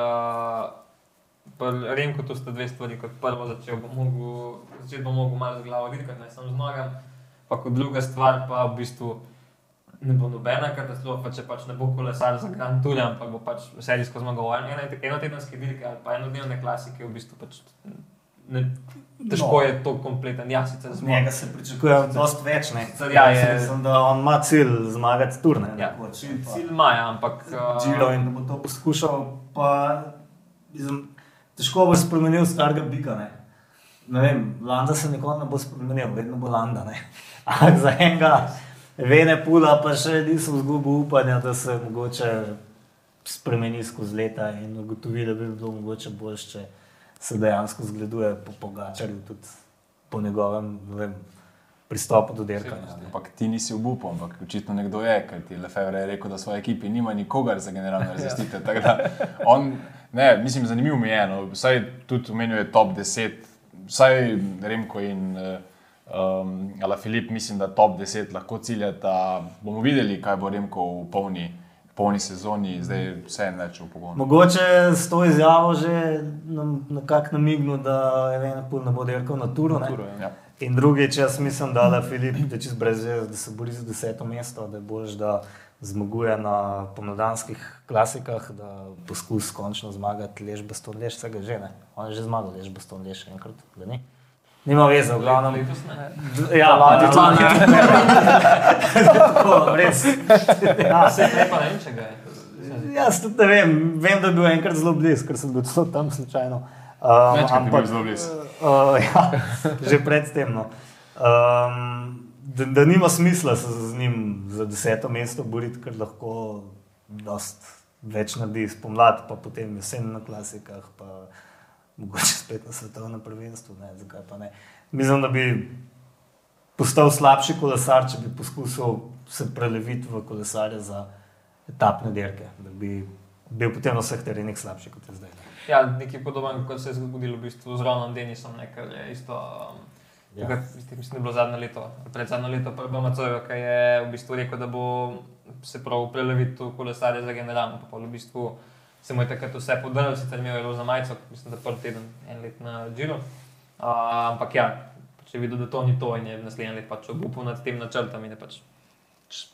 Remku to sta dve stvari. Kot prvo, začel bom mogel, začeti bom mogel malo z glavo dirkati, ne samo z nogami. Pa kot druga stvar, pa v bistvu ne bo nobena katastrofa, če pač ne bo kolesar za Grand Tour, ampak bo pač serijsko zmagoval. Eno- Enotedenske dirke ali pa enodnevne klasike, v bistvu pač ne, težko
No.
je to kompleten. Ja, sicer
Z
smo.
njega se pričakuje dosti več. Ne?
Sicer ja, je-
Mislim, da on ima cilj zmagati turne.
Ja, cilj, cilj maja, ampak. uh,
Giro in da bo to poskušal, pa mislim, težko bo spremenil starega bika. Ne? Ne vem, Landa se nikoli ne bo spremenil, vedno bo Landa. [LAUGHS] Ampak za enega vene pula pa še nisem izgubil upanja, da se mogoče spremeni skozi leta in ugotovi, da bi bilo mogoče bolje, če se dejansko zgleduje po Pogačarju, tudi po njegovem vem, pristopu do dirkanja.
Ampak ti nisi obupal, ampak očitno nekdo je, ker ti Lefebvre je rekel, da v svoji ekipi nima nikogar za generalno da on, ne, mislim, zanimivo mi je, no, vsaj tudi omenjuje top 10, vsaj Remko in um, Ala Filip, mislim, da top 10 lahko ciljata. Bomo videli, kaj bo Remko v polni, polni sezoni, zdaj vse en več v pogonu.
Mogoče s to izjavo že nam nekako namignil, da je ena pol ne bo dirkal na turu. Ne?
Ja.
In drugič, jaz mislim, da je Filip, da, čist brez veze, da se bori za deseto mesto, da je bolj, da zmaguje na pomladanskih klasikah, da poskus končno zmagati lež Baston Lež, vsega že ne. On je že zmagal lež Baston Lež enkrat, da ni. Nima veze, v glavnem.
Ne.
Ja, lani, lani. Tako, res. Ja,
Vse prej pa ne vem, če ga je.
Jaz tudi ne vem, vem, da je bil enkrat zelo blizu, ker sem bil tam slučajno. Um,
Večkrat je bil zelo blizu.
Uh, ja, že predtem. No. Um, da, da nima smisla se z njim za deseto mesto boriti, ker lahko dost več naredi spomladi, pa potem jesen na klasikah, pa mogoče spet na svetovnem prvenstvu. Ne, zakaj pa ne? Mislim, da bi postal slabši kolesar, če bi poskusil se preleviti v kolesarja za etapne dirke, da bi bil potem na vseh terenih slabši kot je zdaj.
Ja, nekaj podoben, kot se je zgodilo v bistvu z Ronom Denisom, ne, kar je isto. Um,
Ja.
ja. Mislim, da je bilo zadnje leto, pred zadnje leto, pa BMC, ki je v bistvu rekel, da bo se prav preleviti v kolesarje za generalno. Pa pol v bistvu se mu je takrat vse podrl, sicer imel je roza majico, mislim, da prvi teden, en let na Giro. Uh, ampak ja, če je videl, da to ni to in je naslednji let pač obupal nad tem načrtom in je pač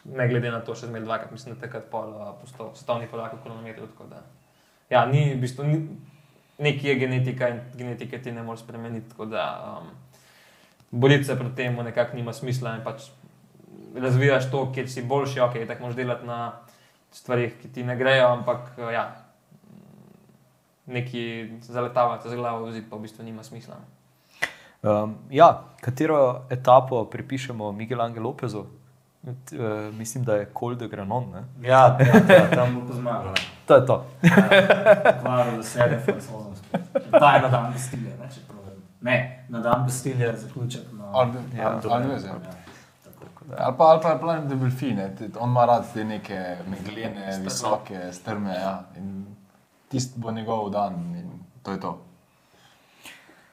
ne glede na to še zmeraj dvakrat, mislim, da takrat pol uh, postal svetovni prvak v kronometru. Ja, ni, v bistvu, ni, nekaj je genetika in genetike ti ne moreš spremeniti. Tako da um, boriti se proti temu nekako nima smisla in pač razvijaš to, kjer si boljši, ok, tako moš delati na stvarih, ki ti ne grejo, ampak uh, ja, neki zaletavati z glavo v zid pa v bistvu nima smisla.
Um, ja, katero etapo pripišemo Miguel Angel Lopezu? T- Uh, mislim, da je Col de Granon. Ne?
Ja, ja, ja, tam bo zmagal.
To je to.
Kvaril se je francozom. Ta je na dan Bastilje, ne, če pravim. Ne, na dan Bastilje je zaključek na
Ali-
ja,
ali ja.
tako.
Ali pa, ali pa je plan, da bi fine, on ima rad te neke meglene, visoke, strme. Ja. in Tisti bo njegov dan in to je to.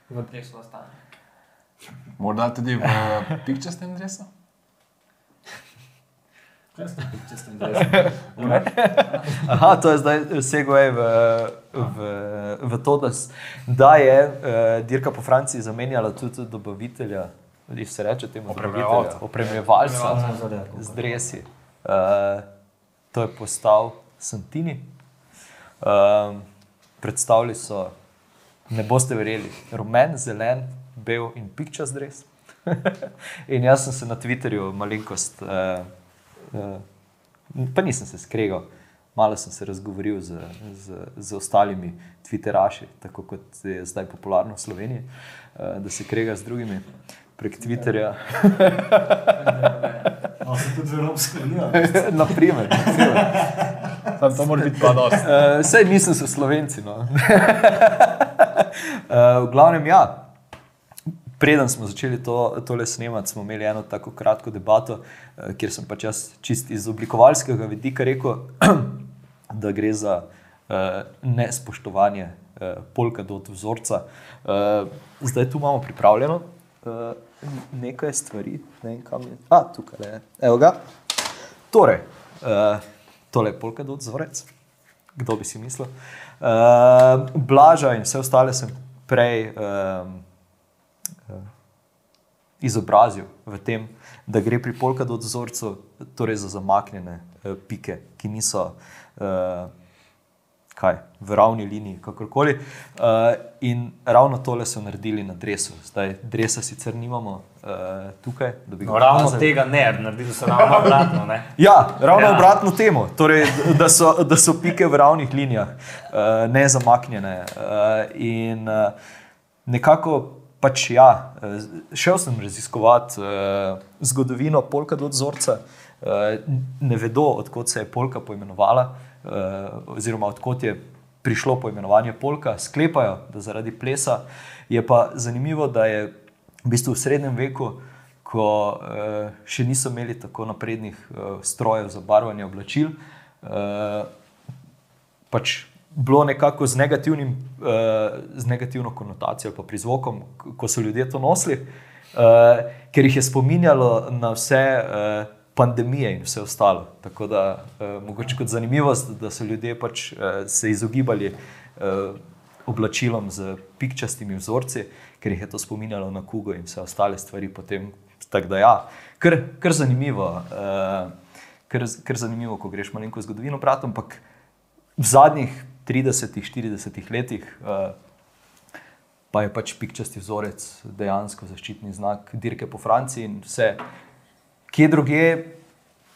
V so ostane.
Morda tudi v pikčastem dresu?
Kaj ste, če ste interesni? [LAUGHS]
Aha, to je zdaj segway v, v, v to, da, da je uh, dirka po Franciji zamenjala tudi dobavitelja, ali se reče temu
Opremljevalca.
opremljevalca
za reko.
z dresi. Uh, to je postal Santini. Um, predstavili so, ne boste verjeli, rumen, zelen, bel in pikčas dres. [LAUGHS] in jaz sem se na Twitterju malenkost, uh, uh, pa nisem se skregal, malo sem se razgovoril z, z, z ostalimi Twitteraši, tako kot je zdaj popularno v Sloveniji, uh, da se krega z drugimi prek Twitterja. [LAUGHS]
No, se tudi zelo sklenijo. [LAUGHS]
naprimer, naprimer.
Sam to mora biti pa dosti.
Uh, sej nisem se slovenci. No. [LAUGHS] v glavnem, ja. Preden smo začeli to, tole snemati, smo imeli eno tako kratko debato, uh, kjer sem pač jaz čist iz oblikovalskega vidika rekel, [CLEARS THROAT] da gre za uh, nespoštovanje uh, polkadot vzorca. Uh, zdaj tu imamo pripravljeno uh, nekaj stvari, ne vem kam je. A, tukaj je. Evo ga. Torej, uh, tole je polkadot vzorec. Kdo bi si mislil? Uh, Blaža in vse ostale sem prej uh, izobrazil v tem, da gre pri polkadot vzorcu torej za zamaknjene uh, pike, ki niso uh, kaj, v ravni liniji, kakorkoli. Uh, in ravno tole so naredili na dresu. Zdaj, dresa sicer nimamo uh, tukaj,
No, ravno
pokazali.
tega ne, naredili so ravno obratno. Ne? [LAUGHS]
Ja, ravno
Ja.
obratno temu, torej, da, so, da so pike v ravnih linijah, uh, ne zamaknjene. Uh, in uh, nekako pač ja, eh, šel sem raziskovati uh, zgodovino polka do vzorca. Uh, ne vedo, odkot se je polka poimenovala, uh, oziroma odkot je prišlo poimenovanje polka, sklepajo, da zaradi plesa. Je pa zanimivo, da je v bistvu v srednjem veku, ko uh, še niso imeli tako naprednih uh, strojev za barvanje oblačil, uh, pač bilo nekako z, negativnim, uh, z negativno konotacijo ali prizvokom, ko so ljudje to nosili, uh, ker jih je spominjalo na vse. Uh, pandemije in vse ostalo. Tako da, eh, mogoče kot zanimivost, da so ljudje pač, eh, se izogibali eh, oblačilom z pikčastimi vzorci, ker jih je to spominjalo na kugo in vse ostale stvari. Potem, tako da, ja, kar, kar zanimivo. Eh, Ker je zanimivo, ko greš malo v zgodovino, brati, ampak v zadnjih 30-40 letih uh, pa je pač pikčasti vzorec dejansko zaščitni znak dirke po Franciji in vse, kje druge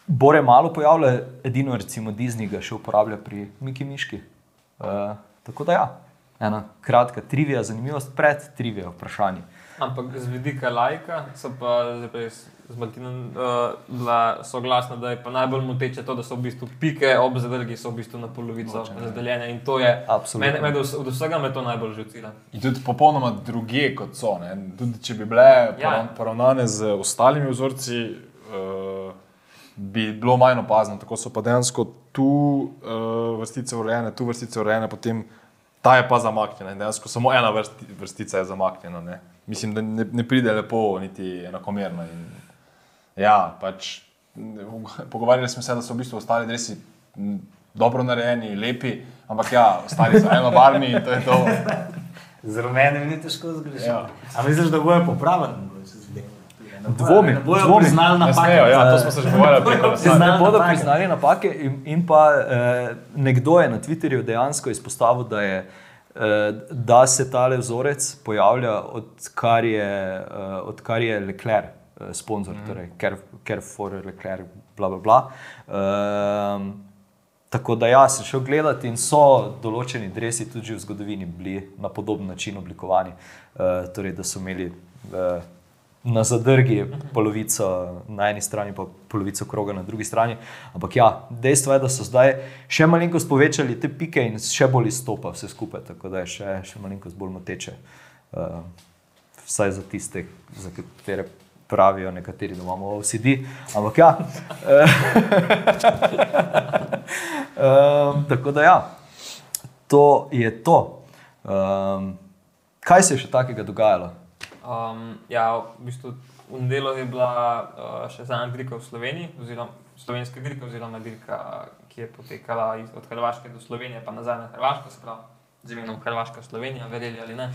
bore malo pojavlja, edino recimo Disney ga še uporablja pri Miki Miški. Uh, tako da ja, ena kratka trivija, zanimivost pred trivijo vprašanje.
Ampak z vidika lajka so pa z Martinom uh, bila soglasna, da je pa najbolj moteče to, da so v bistvu pike ob zadrgi, so v bistvu na polovico razdeljene in to je meni, meni od vsega me to najbolj žucira.
In tudi popolnoma druge kot so. Ne? Tudi če bi bile ja. poravnane z ostalimi vzorci, uh, bi bilo manj opazno. Tako so pa dejansko tu uh, vrstice urejene, tu vrstice urejene, potem ta je pa zamaknjena. Dejansko samo ena vrsti, vrstica je zamaknjena. Ne? Mislim, da ne, ne pride lepo, niti enakomerno. In, ja, pač, pogovarjali smo se, da so v bistvu ostali dresi dobro narejeni, lepi, ampak ja, ostali so eno barvni in to je to. [LAUGHS]
Z rumenim ni težko zgrešiti. Ja. Ampak misliš, da bojo popravljeni?
Dvomi,
da bodo priznali napake.
Ja, to smo se že pogovarjali.
Ne bodo priznali napake. In, in pa eh, nekdo je na Twitterju dejansko izpostavil, da, je, eh, da se ta vzorec pojavlja, odkar je, eh, odkar je Leclerc eh, sponzor, mm. torej Care for Leclerc, bla bla bla. Eh, Tako da ja, sem šel gledati in so določeni dresi tudi v zgodovini bili na podoben način oblikovani. Uh, torej, da so imeli uh, na zadrgi polovico na eni strani, pa polovico kroga na drugi strani. Ampak ja, dejstvo je, da so zdaj še malenkost povečali te pike in še bolj izstopa vse skupaj, tako da je še, še malenkost bolj moteče. Uh, vsaj za tiste, za katere pravijo nekateri, da imamo OCD. Ampak ja. um, [LAUGHS] tako da ja, to je to. Um, kaj se je še takega dogajalo?
Um, ja, v bistvu v nedelo je bila uh, še zadnja dirka v Sloveniji, oziroma slovenska dirka, oziroma dirka, ki je potekala iz, od Hrvaške do Slovenije, pa nazaj na Hrvaško, se pravi z imenom Hrvaška Slovenija, verjeli ali ne.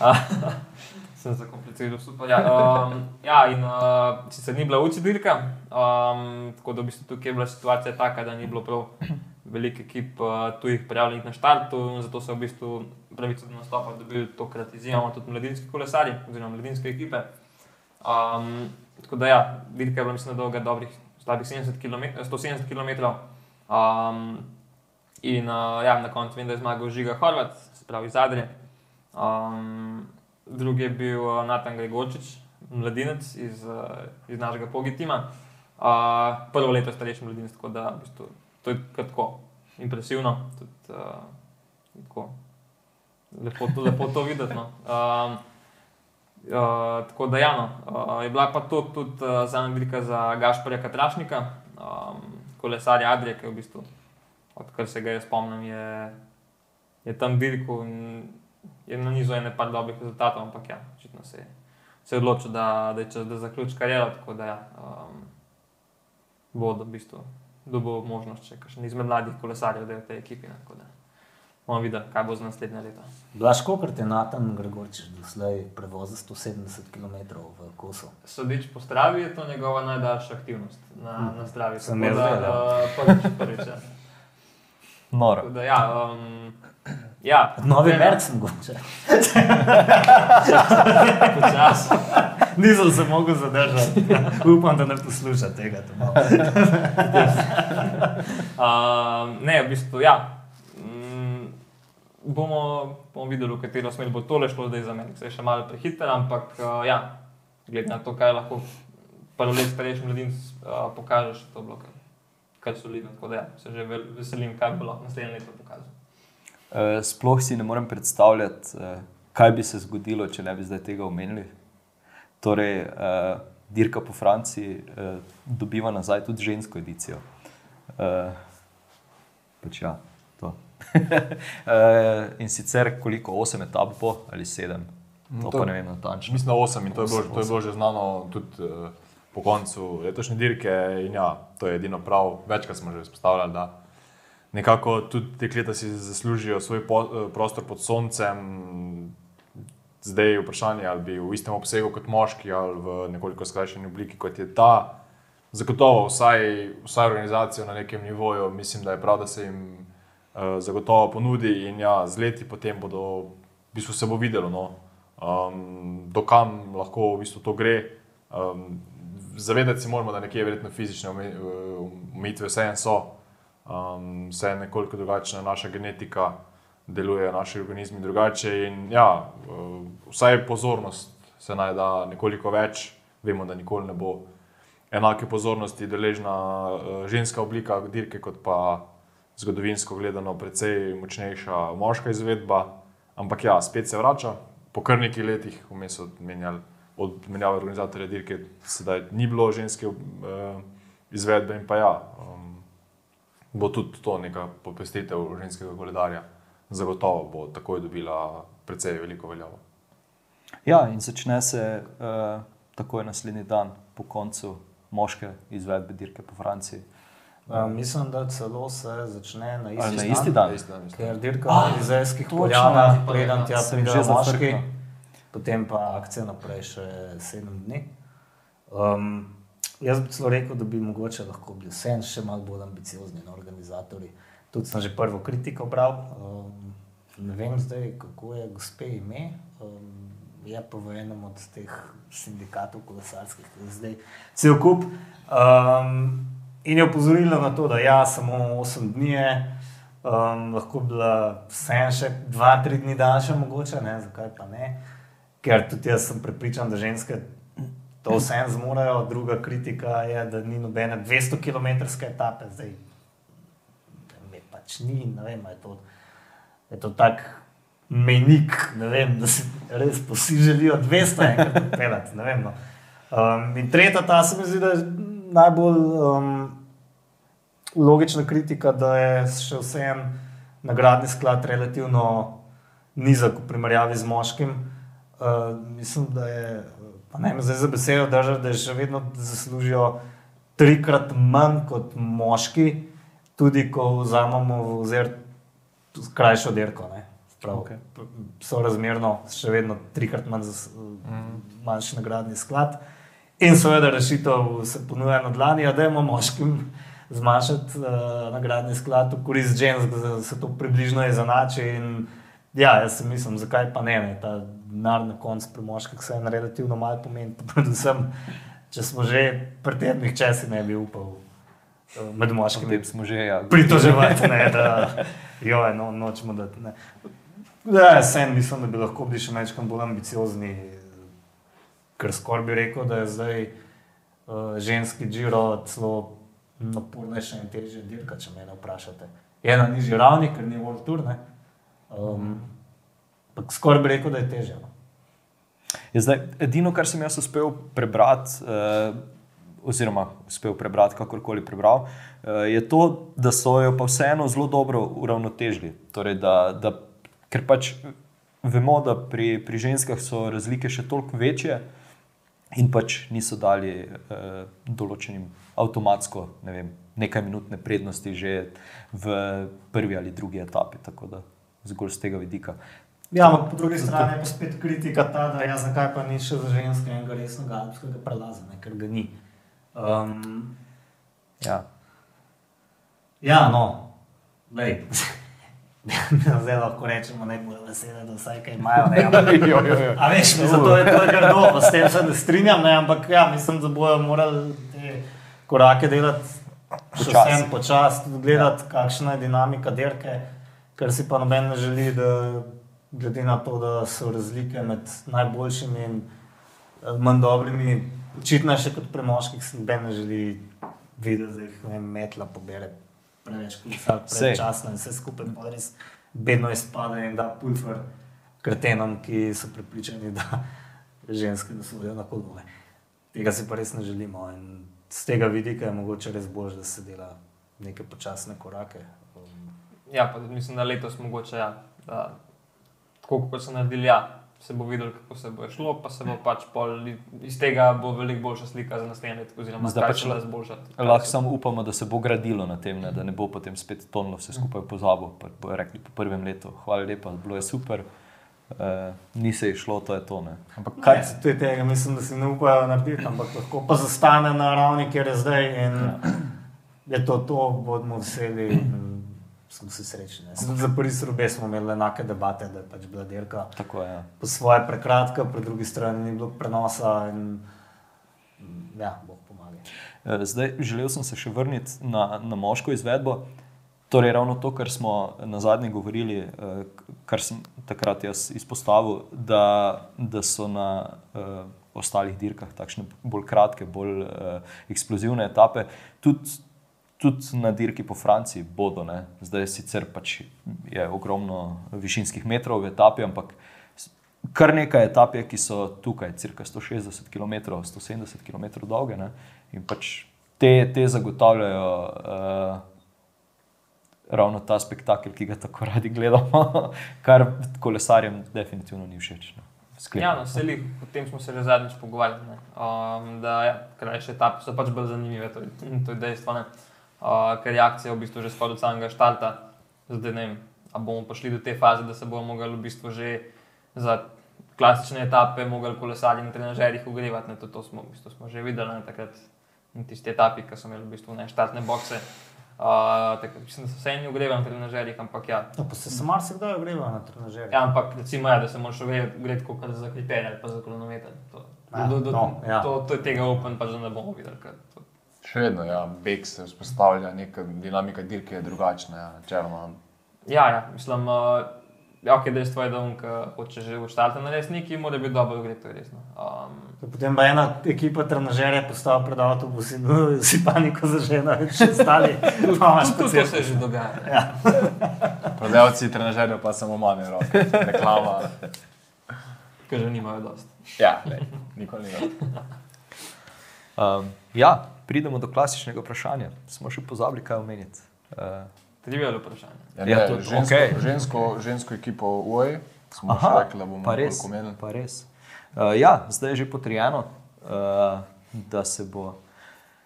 [LAUGHS] Sem zakompliciral, super. Ja, um, ja in uh, sicer ni bila uči dirka, um, tako da v bistvu tukaj je bila situacija taka, da ni bilo prav veliko ekip uh, tujih prijavljenih na štartu, zato so v bistvu pravico do nastopa dobili tokrat izjemno tudi mladinski kolesari oziroma mladinske ekipe. Um, tako da ja, vidika je bila mislim, dolga dobrih slabih 70 km, 170 km. Um, in uh, ja, na koncu vem, da je zmagal Žiga Horvat, se pravi Zadre. Um, drugi je bil uh, Natan Gregorčič, mladinec iz, uh, iz našega Pogitima. Uh, prvo leto starejši mladinec, tako da v bistvu to je tako impresivno, tudi uh, tako, lepo, lepo to videti. No. Um, uh, tako da, ja, no, uh, je bila pa to tudi uh, za Anglika, za Gašporja Katrašnika, um, kolesarja Adrija, ki je v bistvu, odkar se ga jaz spomnim, je, je tam dirko in je na nizu ene par dobrih rezultatov, ampak ja, očitno se je. Se je odločil, da, da je čas, da zaključi kariero, tako da ja, um, bodo v bistvu dobil možnost, če še izmed mladih kolesarjev, da je v tej ekipi. Bomo videli, kaj bo za naslednje leto.
Blažko, ker te Natan Gregorčič doslej prevozil 170 km v Kosovo.
Sodeč po Stravi je to njegova najdaljša aktivnost na, hmm. na Stravi.
Sem jaz zdaj.
Prvič, prvič. Ja.
Noro.
Da, ja, um, ja,
Novi Merc sem goče. [LAUGHS]
Počasi.
Nisem se mogel zadržati. Upam, da ne posluša tega. [LAUGHS]
um, ne, v bistvu, ja. Mm, bomo, bomo videli, v katero smer bo tole šlo zdaj za meni. Se je še malo prehiter, ampak uh, ja, glede na to, kaj lahko prvo let starejši mladin uh, pokažeš, to je bilo kar, kar solidno. Tako da ja, se že veselim, kaj bo lahko naslednje leto.
Uh, sploh si ne morem predstavljati, uh, kaj bi se zgodilo, če ne bi zdaj tega omenili. Torej, uh, dirka po Franciji uh, dobiva nazaj tudi žensko edicijo. Uh, pač ja, to. uh, [LAUGHS] in sicer koliko, osem etap bo ali sedem, to,
to-
to pa ne vem natančno.
Mislim, da 8 in to je, bilo,
Osem,
to je bilo že znano tudi uh, po koncu letošnje dirke. In ja, to je edino prav. Večkrat smo že izpostavljali, da nekako tudi dekleta si zaslužijo svoj po, eh, prostor pod soncem. Zdaj je vprašanje, ali bi v istem obsegu kot moški ali v nekoliko skrajšeni obliki kot je ta. Zagotovo vsaj, vsaj organizacijo na nekem nivoju, mislim, da je prav, da se jim uh, zagotovo ponudi in ja, z leti potem bodo, v bistvu se bo videlo, no, um, dokam lahko v bistvu to gre. Um, zavedati se moramo, da nekje verjetno fizične ome- eh, omejitve vseeno so, um, vse je nekoliko drugačna naša genetika, delujejo naši organizmi drugače. In ja, uh, vsaj pozornost se naj da nekoliko več, vemo, da nikoli ne bo enake pozornosti deležna uh, ženska oblika dirke, kot pa zgodovinsko gledano, precej močnejša moška izvedba. Ampak ja, spet se vrača, po kar nekaj letih, vmes. Od menjave organizatorja dirke, sedaj ni bilo ženske uh, izvedbe, in pa ja, um, bo tudi to neka popestitev ženskega koledarja. Zagotovo bo takoj dobila precej veliko veljavo.
Ja, in začne se uh, takoj naslednji dan po koncu moške izvedbe dirke po Franciji.
Uh, mislim, da celo se začne na isti,
na isti dan?
Dan.
Ker dirka
Ah,
na Izraelskih poljanah,
ja.
preden tja pridejo moški, potem pa akcija naprej še sedem dni. Um, jaz bi celo rekel, da bi mogoče lahko bili vsem še malo bolj ambiciozni na organizatorji. Tudi sem že prvo kritiko bral. Um, ne vem zdaj, kako je gospe ime. Um, je pa v enem od teh sindikatov kolesarskih, ki je zdaj cel kup. Um, in je opozorila na to, da ja, samo 8 dni je, um, lahko bi bila vsem še 2-3 dni daljša, mogoče, ne, zakaj pa ne. Ker tudi jaz sem prepričan, da ženske to vsem zmorejo. Druga kritika je, da ni nobene 200 km etape, zdaj me pač ni, ne vem, je to, to tak menik, vem, da si res vsi želijo 200 enkrat odpeljati, ne vem. No. Um, in tretja ta se mi zdi, da je najbolj um, logična kritika, da je še vsem nagradni sklad relativno nizek v primerjavi z moškim. Uh, mislim, da je, pa ne vem, zdaj za besedo držati, da je še vedno zaslužijo trikrat manj kot moški, tudi ko vzamemo v ozir krajšo dirko. ne. Prav, okay. So razmerno še vedno trikrat manj zas, manjši nagradni sklad. In seveda rešitev se ponuja na dlani, da imamo moškim zmanjšati uh, nagradni sklad v korist žensk, da se to približno izenači. In ja, jaz mislim, zakaj pa ne, ne ta denar na koncu pri moških se en relativno malo pomeni. Pa [LAUGHS] Predvsem, če smo že pri tem, nihče si ne bi upal uh, med moškimi
smo že. Ja,
pritoževati, ne, da [LAUGHS] jo, no, nočemo dati. Ne. Ja, sem mislim, da bi lahko bili še nekaj bolj ambiciozni, ker skoraj bi rekel, da je zdaj uh, ženski žiro celo napornejša in težja dirka, če me vprašate. Je na nižji ravni, ker ni World Tour, ne. Um, ampak skoraj bi rekel, da je težja. No.
Je zdaj, edino, kar sem jaz uspel prebrati, eh, oziroma uspel prebrati, kakorkoli prebral, eh, je to, da so jo pa vseeno zelo dobro uravnotežili. Torej, da, da, ker pač vemo, da pri, pri ženskah so razlike še toliko večje in pač niso dali eh, določenim avtomatsko ne vem, nekaj minutne prednosti že v prvi ali drugi etapi. Tako da zgolj z tega vidika.
Ja, ampak po drugi strani je pa spet kritika ta, da ja, zakaj pa ni še za ženske enega resnega alpskega prelaza, ne, ker ga ni. Um,
Ja.
ja, no, lej. [LAUGHS] Zdaj lahko rečemo, da bodo vesele, da vsaj kaj imajo. Ne, [LAUGHS] ampak,
Jo, jo, jo.
a veš, mi zato je to grdo, pa s tem se ne strinjam, ne, ampak ja, mislim, da bojo morali te korake delati še vsem počasi, tudi gledati, kakšna je dinamika dirke. Kar si pa noben ne želi, da glede na to, da so razlike med najboljšimi in eh, manj dobrimi, očitno še kot pri moških, si noben ne želi videti, da jih vem, metla pobere preveč prečasno in vse skupaj pa res bedno izpade in da pulver kretenom, ki so pripričani, da ženske ne sodijo na kolone. Tega si pa res ne želimo in z tega vidika je mogoče res bolj, da se dela neke počasne korake. Um,
Ja, pa mislim, da letos mogoče, ja, da, tako kot so naredili, ja, se bo videlo, kako se bo šlo, pa se bo pač pol, iz tega bo veliko boljša slika za naslednje leto, oziroma
Zdaj
zdaj
pač
pač
la-
le zboljšati.
Lahko samo upamo, da se bo gradilo na tem, ne, da ne bo potem spet tonilo vse skupaj pozabo. Pa bojo rekli po prvem letu, hvala lepa, bilo je super, uh, ni se je šlo, to je to. Ne.
Ampak
Kaj se to je tega, mislim, da si ne upajo narediti, ampak lahko pa zastane na ravni, kjer je zdaj in je to to, bomo veseli in smo si srečni. Za prvi srube smo imeli enake debate, da je pač bila dirka
Tako. Ja.
po svoje prekratka, po drugi strani ni bilo prenosa in mm, ja, Bog pomaga.
Eh, Zdaj, želel sem se še vrniti na, na moško izvedbo. Torej, ravno to, kar smo na zadnje govorili, eh, kar sem takrat jaz izpostavil, da, da so na uh, ostalih dirkah takšne bolj kratke, bolj uh, eksplozivne etape. Tudi tudi na dirki po Franciji bodo. Ne. Zdaj sicer pač je ogromno višinskih metrov v etapi, ampak kar nekaj etap je, ki so tukaj, cirka 160 km, 170 km dolge. Ne. In pač te, te zagotavljajo uh, ravno ta spektakel, ki ga tako radi gledamo, [LAUGHS] kar kolesarjem definitivno ni všeč. No. Sklepam.
Ja, no, seli, o tem smo se že zadnjič pogovarjali. ne. Um, da ja, krajše etape so pač bolj zanimive, to to je dejstvo. ne. Uh, ker je akcija v bistvu že skoraj od samega štarta. Zdaj ne vem, ali bomo prišli do te faze, da se bomo mogli v bistvu že za klasične etape, mogli kolesarji na trenažerjih ogrevati. ne. To, to smo, v bistvu smo že videli ne, takrat na tisti etapi, ki so imeli v bistvu ne štartne bokse. Uh, tako, mislim, da se eni ogrevali na trenažerjih, ampak ja,
No, pa se se marsikdaj ogreva na trenažerju.
Ja, ampak recimo, ja, da se moraš ogreti kot za kriterij ali pa za kronometer. To,
Ja,
do, do,
no, ja.
to, to je tega open, pač da ne bomo videli.
Še vedno, ja, beg se vzpostavlja, neka dinamika dirke je drugačna, ja, načeloma.
Ja, ja, mislim, uh, ja, okay, dejstvo je, da on, ki hoče že v štartu narediti nekaj, mora biti dobro ogret, to je resno. Um,
Potem pa ena ekipa trenažerja postavlja pred avtobus in uh, si paniko zažena, [LAUGHS] še ostali. Pa imaš
tudi to se že dogaja.
Prodajalci trenažerjev pa samo manj roke, reklama.
Ker že nimajo dosti.
Ja, lej, nikoli ni.
Um, ja, pridemo do klasičnega vprašanja. Smo še pozabili, kaj omeniti. Uh,
Trivial vprašanje.
Ja,
Ja, to-
žensko,
okej.
žensko, žensko ekipo UAE smo še
Aha,
rekli, da bomo
pa res.
toliko omenili.
Pa res. Uh, ja, zdaj je že potrjeno, uh, da se bo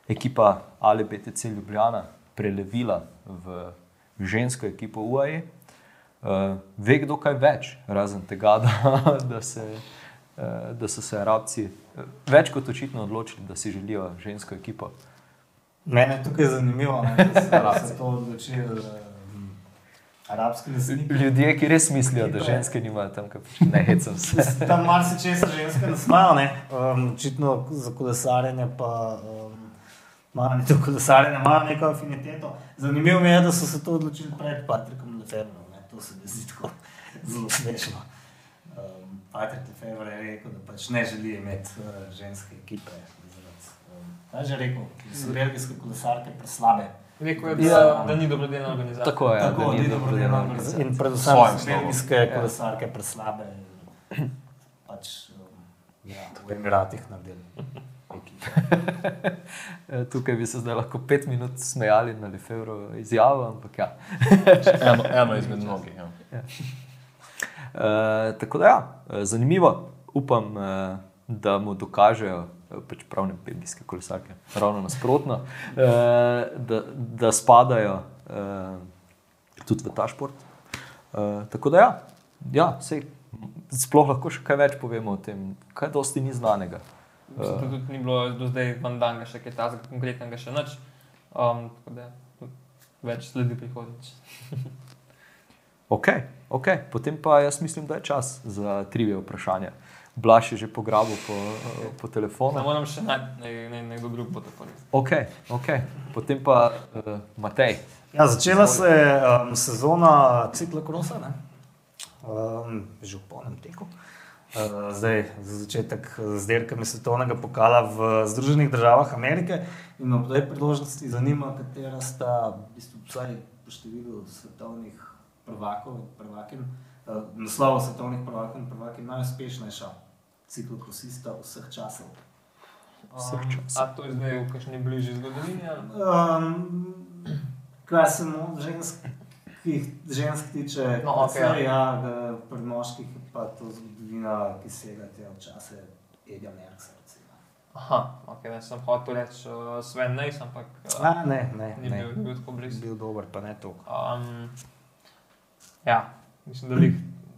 ekipa Ali BTC Ljubljana prelevila v žensko ekipo UAE. Uh, ve kdo kaj več, razen tega, [LAUGHS] da, da, se, uh, da so se Arabci uh, več kot očitno odločili, da si želijo žensko ekipo.
Mene je tukaj zanimivo, ne, da so- se to odločili um, arabski lastniki.
Ljudje, ki res mislijo, da ženske nimajo tam, kaj pač ne hecam se.
Tam marsikaj se ženske ne smajo, ne? Um, očitno za kolesarjenje pa um, imajo to kolesarjenje, imajo neko afiniteto. Zanimivo mi je, da so se to odločili pred Patrikom Lefebvrom, ne? To se mi zdi tako zelo smešno. Um, Patrik Lefebvre je rekel, da pač ne želi imeti uh, ženske ekipe. Um, kaj je že rekel, da so belgijske kolesarke preslabe.
Rekel je, da,
Ja.
da ni dobrodelna organizacija.
Tako je,
Tako,
da ni
ni
dobro
dobro
delano.
delano. In predvsem belgijske
Ja.
kolesarke preslabe. Pač um, ja, v Emiratih naredili.
Eh, [LAUGHS] Tukaj bi se zdaj lahko pet minut smejali na Lefebvrovo izjavo, ampak ja.
Eno, eno izmed mnogih. Ja.
E, tako da, ja, eh, zanimivo. Upam, e, da mu dokažejo, eh, pač pravne belgijske kolesarke, ravno nasprotno, da, da spadajo tudi v ta šport. Tako da, ja, ja sej, sploh lahko še kaj več povemo o tem, kaj dosti ni znanega.
Mislim, da tudi ni bilo do zdaj vandanga še kaj takega konkretnega, še nič. Um, tako da tudi več sledi prihodnjič. [LAUGHS]
Ok, ok, potem pa jaz mislim, da je čas za trivije vprašanja. Blaž je že pograbil po, po
Ne
telefonu.
moram še najti, ne, ne, nekdo drug bo to povedal.
Ok, ok. Potem pa uh, Matej.
Ja, začela se je um, sezona ciklokrosa, ne? um, že v polnem teku. Uh, zdaj, za začetek z dirkami svetovnega pokala v Združenih državah Amerike. In ob tej priložnosti zanima, katera sta, v bistvu, vsaj po številu svetovnih prvakov, prvakin, uh, naslovov svetovnih prvakov in prvakin najuspešnejša ciklokrosista vseh časov.
Vseh
Um,
časov.
A to je zdaj v kakšni bližji zgodovini? ali?
Um, kar se mu ženskih, žensk tiče,
No, okej,
precej, ja, da pri moških je pa to zgodovina, ki sega te v čase Edja Merksa.
Aha, okay, ne, sem hotel reči uh, Sven Nejs, ampak uh,
A, ne, ne,
ni
ne.
bil, ni bil tako blizu.
Bil dober, pa ne toliko.
Um, ja, mislim, da bi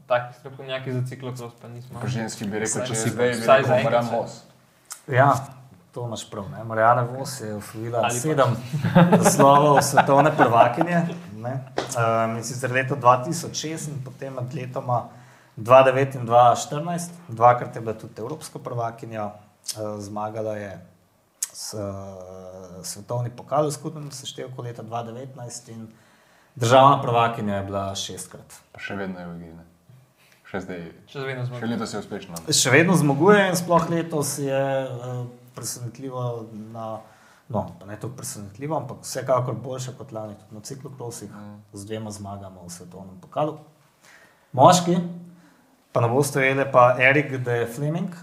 takih strokovnjakov za ciklokros pa nismo.
Po ženski bi rekel, če je zdaj,
vsaj zaenkrat
Marjan. Vos.
Ja, to imaš prav. Ne? Marijana Vos je osvojila
Ali
sedem [LAUGHS] naslovov svetovne prvakinje. ne. Um, in sicer leta 2006 in potem med letoma 2009 in 2014, dvakrat je bila tudi evropska prvakinja, uh, zmagala je s, uh, svetovni pokal v skupnem seštevku leta 2019 in državna prvakinja je bila šestkrat.
Pa še vedno je v igri. Še zdaj,
Še vedno smo.
še letos je uspešno.
Še vedno zmaguje in sploh letos je uh, presenetljivo na. No, pa ne tako presenetljivo, ampak vsekakor boljše kot lani, tudi na ciklokrosih,
Mm.
z dvema zmagama v svetovnem pokalu. Moški, pa ne boste vedeli, pa Erik de Fleming.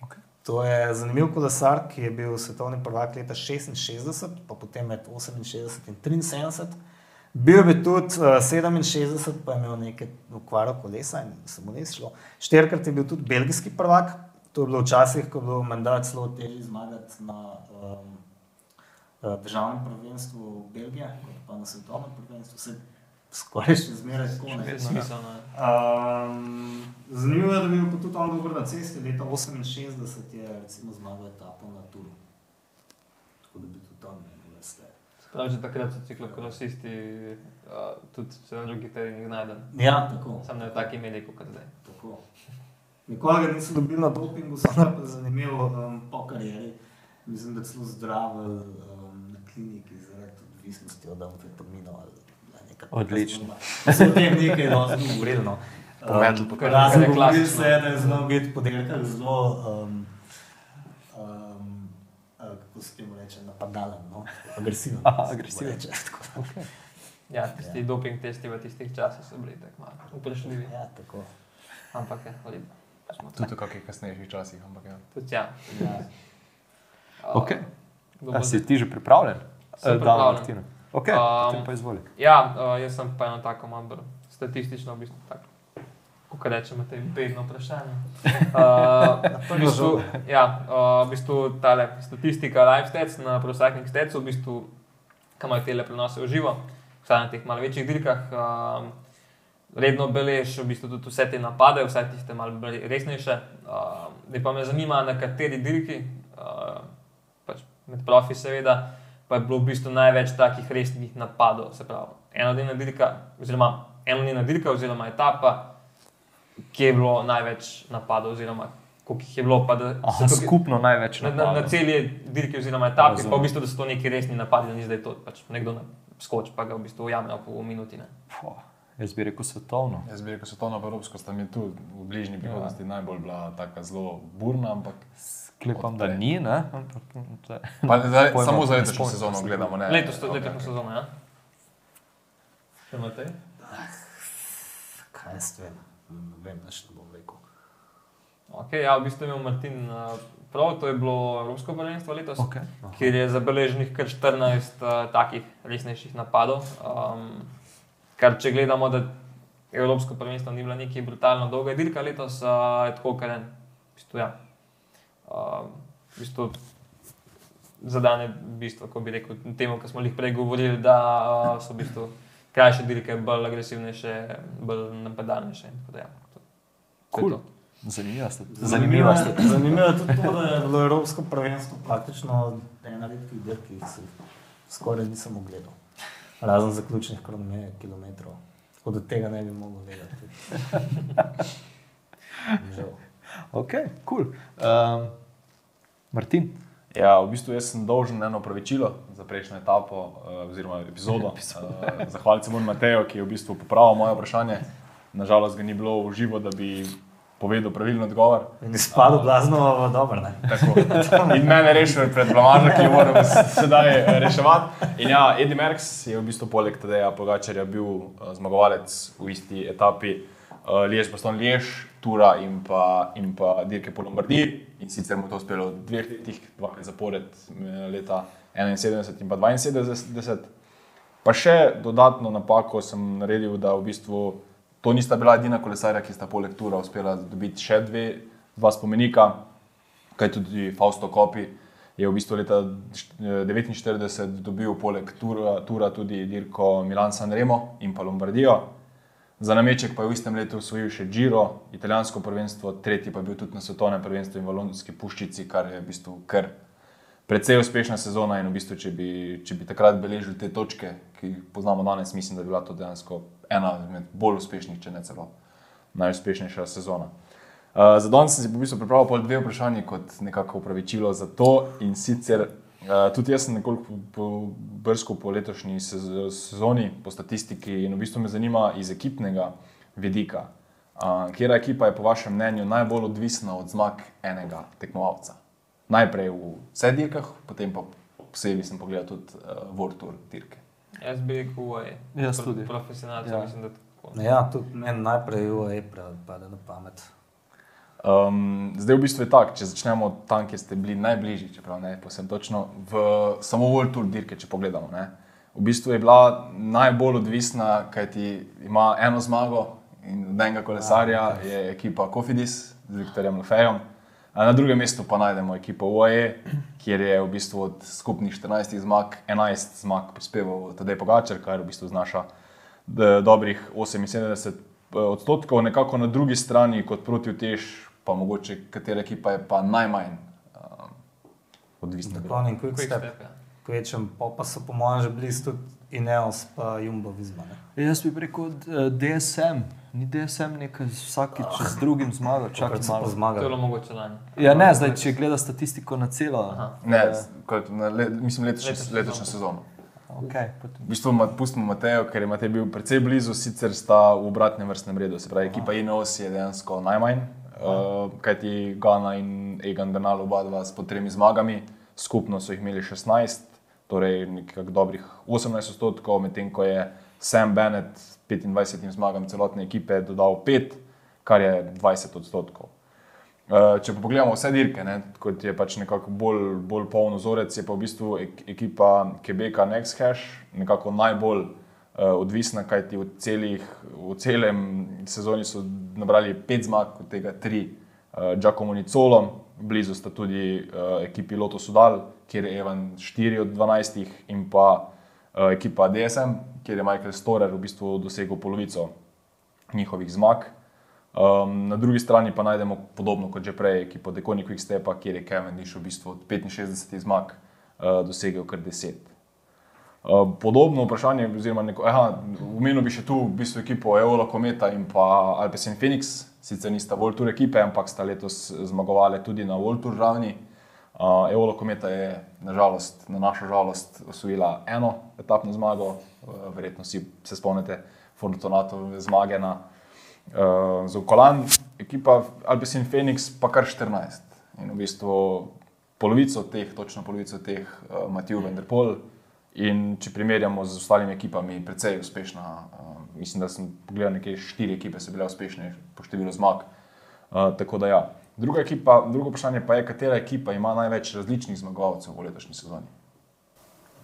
Okay.
To je zanimiv kolesar, ki je bil svetovni prvak leta 66, pa potem med 68 in 73. Bil bi tudi uh, 67, pa je imel nekaj okvaro kolesa in se mu ni šlo. Štirikrat je bil tudi belgijski prvak, to je bilo včasih, ko je bilo menda celo težje zmagati na um, državnem prvenstvu Belgije, kot pa na svetovnem prvenstvu. Se skoraj še zmeraj tako ne. Um, zanimivo je, da je bil pa tudi on dober na cesti. Leta 68 je recimo zmagal etapo na Turu. Tako da bi tudi on imel
Prav, že takrat so ciklokrosisti, uh, tudi če na drugih terenih najdem.
Ja, tako.
Sam ne v taki meri, kot zdaj.
tako. Nikoli ga niso dobili na dopingu, samo pa zanimivo um, po karieri. Mislim, da celo zdravil um, na kliniki zaradi odvisnosti od amfetaminov. ali nekaj takega.
Odlično.
Se o tem nekaj dosti govorili. No.
Pometli po
kar-
Razen
kar je
govorili
klasično.
se, da je znal biti podelkar zelo, um, um, a, kako se temu reče, napadalen, no? agresiven.
Aha, agresiven.
reče, [LAUGHS] tako.
Ja, tisti
Ja.
doping testi v tistih časih so bili tako malo vprašljivi.
Ja, tako.
Ampak je. Smo tu.
Tudi v kakih kasnejših časih, ampak ja.
Tudi ja.
Ja. [LAUGHS]
Uh,
Ok.
kdo
A si ti že pripravljen?
Sem pripravljen.
Martina. Ok,
Um,
potem pa izvoli.
Ja, uh, jaz sem pa eno tako malo statistično, v bistvu tako. Kako rečemo, te bedno vprašanje. [LAUGHS] Uh, v bistvu, ja, uh, v bistvu tale statistika live stats na procycling statsu, v bistvu, kam imajo tele prenose v živo, vsaj na teh malo večjih dirkah. Um, redno belež v bistvu tudi vse te napade, vsaj tiste malo resnejše. Uh, Zdaj pa me zanima, na kateri dirki, uh, pač med profi seveda, pa je bilo v bistvu največ takih resnih napadov. Se pravi, enodnevna dirka, oziroma enodnevna dirka, oziroma etapa, kje je bilo največ napadov, oziroma koliko jih je bilo. Pa, da
Aha,
se tukaj-
skupno največ
Na, na, na
napadov.
celi dirki, oziroma etapi, pa v bistvu, da so to neki resni napadi, da ni zdaj to pač nekdo na skoč, pa ga v bistvu ujame po minuti. Ne.
Jaz bi rekel svetovno.
Jaz bi rekel, svetovno pa evropsko sta mi tu v bližnji prihodnosti ja. najbolj bila taka zelo burna, ampak
Sklepam, da ni, ne? Ampak, to je-
pa, zdaj,
Pojma,
samo za
ne
letošnjo sezono
se.
gledamo. Ne,
Letos, to
Ok,
letošnjo
ok.
sezono, ja. Še imate?
Kaj jaz vem, ne vem, več ne bom rekel.
Okay, ja, v bistvu je imel Martin uh, prav, to je bilo Rusko prvenstvo letos,
Okay.
kjer je zabeleženih kar 14 uh, takih resnejših napadov. Um, kar če gledamo, da Evropsko prvenstvo ni bilo neki brutalno dolga dirka letos, uh, je tako kar en. V bistvu, ja. uh, v bistvu, zadane bistvo, ko bi rekel, temu, kar smo jih prej govorili, da uh, so v bistvu krajše dirke, bolj agresivnejše, bolj napadalnejše. Ja,
Cool.
to.
Zanimiva ste.
Zanimivo
ste.
zanimivo je tudi to, da je bilo Evropsko prvenstvo praktično ena redkih dirk, ki jih si skoraj nisem ogledal. Razen zaključnih kilometrov. Tako da tega ne bi mogel vedeti. [LAUGHS] Žal.
Ok, kul. Cool. Um, Martin.
Ja, v bistvu jaz sem dolžen eno pravičilo za prejšnjo etapo, uh, oziroma epizodo. [LAUGHS] Uh, Zahvaliti se moram Mateju, ki je v bistvu popravil moje vprašanje. Nažalost, ga ni bilo v živo, da bi povedal pravilen odgovor.
In izpadlo blazno v dobro. [LAUGHS]
In mene rešil pred blamažo, ki jo moram sedaj eh, reševati. In ja, Eddie Merckx je v bistvu poleg Tadeja Pogačarja bil uh, zmagovalec v isti etapi uh, Liež, Baston Liež, Tura in pa, in pa dirke po Lombardiji. In sicer mu to uspelo v dveh letih, dvakrat zapored, eh, leta 71 in pa 72. Pa še dodatno napako sem naredil, da v bistvu to nista bila edina kolesarja, ki sta poleg Tura uspela dobiti še dve, dva spomenika, kaj tudi Fausto Kopi je v bistvu leta 1949 dobil poleg Tura, Tura tudi dirko Milan San Remo in pa Lombardijo. Za nameček pa je v istem letu osvojil še Giro, italijansko prvenstvo, tretji pa je bil tudi na svetovnem prvenstvu in v Londonski puščici, kar je v bistvu kar precej uspešna sezona. In v bistvu, če bi, če bi takrat beležili te točke, ki jih poznamo danes, mislim, da bi bila to dejansko ena izmed bolj uspešnih, če ne celo najuspešnejša sezona. Uh, za danes sem si v bistvu pripravil pol dve vprašanji kot nekako upravičilo za to. In sicer uh, tudi jaz sem nekoliko brskal po letošnji sez- sezoni, po statistiki in v bistvu me zanima iz ekipnega vidika. Uh, Kera ekipa je po vašem mnenju najbolj odvisna od zmag enega tekmovalca? Najprej v vseh dirkah, potem pa posebej sem pogledal tudi uh, World Tour dirke.
Jaz bi rekel, UAE.
Jaz tudi.
Profesionalci,
Ja.
ja. mislim, da tako.
Ja, tudi meni najprej UAE pade na pamet.
Um, zdaj v bistvu je tako, če začnemo tam, kjer ste bili najbližji, čeprav ne posebno točno, v samo World Tour dirke, če pogledamo. Ne. V bistvu je bila najbolj odvisna, kajti ima eno zmago in od enega kolesarja je ekipa Kofidis z Viktorjem Lefejem. A Na drugem mestu pa najdemo ekipo UAE, kjer je v bistvu od skupnih 14 zmag 11 zmag prispeval Tadej Pogačar, kar v bistvu znaša dobrih 78 odstotkov, nekako na drugi strani kot proti utež, pa mogoče katera ekipa je pa najmanj uh, odvisna. bila.
Klonin quick
Quick
step.
step, ja.
Kvečem, pa, pa so po mojem že bili tudi Ineos pa Jumbo Visma. ne.
Jaz bi rekel eh, DSM, ni DSM nekaj vsakič z drugim zmagal, čakaj malo.
To je bilo mogoče lani.
Ja, ne, zdaj, če gleda statistiko na celo.
Aha.
Ne, kot na le, mislim letošnjo,
Letošnjo
letošnjo sezono.
Okay, potem.
V bistvu ma- pustimo Matejo, ker je Matej bil precej blizu, sicer sta v obratnem vrstnem redu. Se pravi, ekipa Ineos je dejansko najmanj, uh, kajti Gana in Egan Bernal oba dva s po tremi zmagami, skupno so jih imeli 16, torej nekako dobrih 18 odstotkov, medtem ko je Sam Bennett s 25 zmagami celotne ekipe dodal 5, kar je 20 odstotkov. Uh, če pa pogledamo vse dirke, ne, kot je pač nekako bolj, bolj poln vzorec, je pa v bistvu ek, ekipa Quebeca NextHash nekako najbolj uh, odvisna, kajti v, celih, v celem sezoni so nabrali pet zmag, od tega tri uh, Giacomo Nicolo, blizu sta tudi uh, ekipi Loto Sudal, kjer je Evan 4 od 12 in pa uh, ekipa DSM, kjer je Michael Storer v bistvu dosegel polovico njihovih zmag. Um, na drugi strani pa najdemo podobno kot že prej, ekipo Dekoni Quickstepa, kjer je Cavendish v bistvu od 65 zmag uh, dosegel kar 10. Uh, podobno vprašanje, oziroma neko, aha, umenil bi še tu v bistvu ekipo Eola Kometa in pa Alpes in Phoenix, sicer nista World Tour ekipe, ampak sta letos zmagovali tudi na World Tour ravni. Uh, Eola Kometa je nažalost, na našo žalost osvojila eno etapno zmago, uh, verjetno si se spomnite Fortunatove zmage na uh, Zokolan, ekipa Alpes in Phoenix pa kar 14. In v bistvu polovico teh, točno polovico teh, uh, Matiju Venderpol. In če primerjamo z ostalimi ekipami, je precej uspešna. Uh, mislim, da sem pogledal, nekje štiri ekipe so bile uspešne po številu zmag. Uh, tako da ja. Druga ekipa, drugo vprašanje pa je, katera ekipa ima največ različnih zmagovalcev v letošnji sezoni.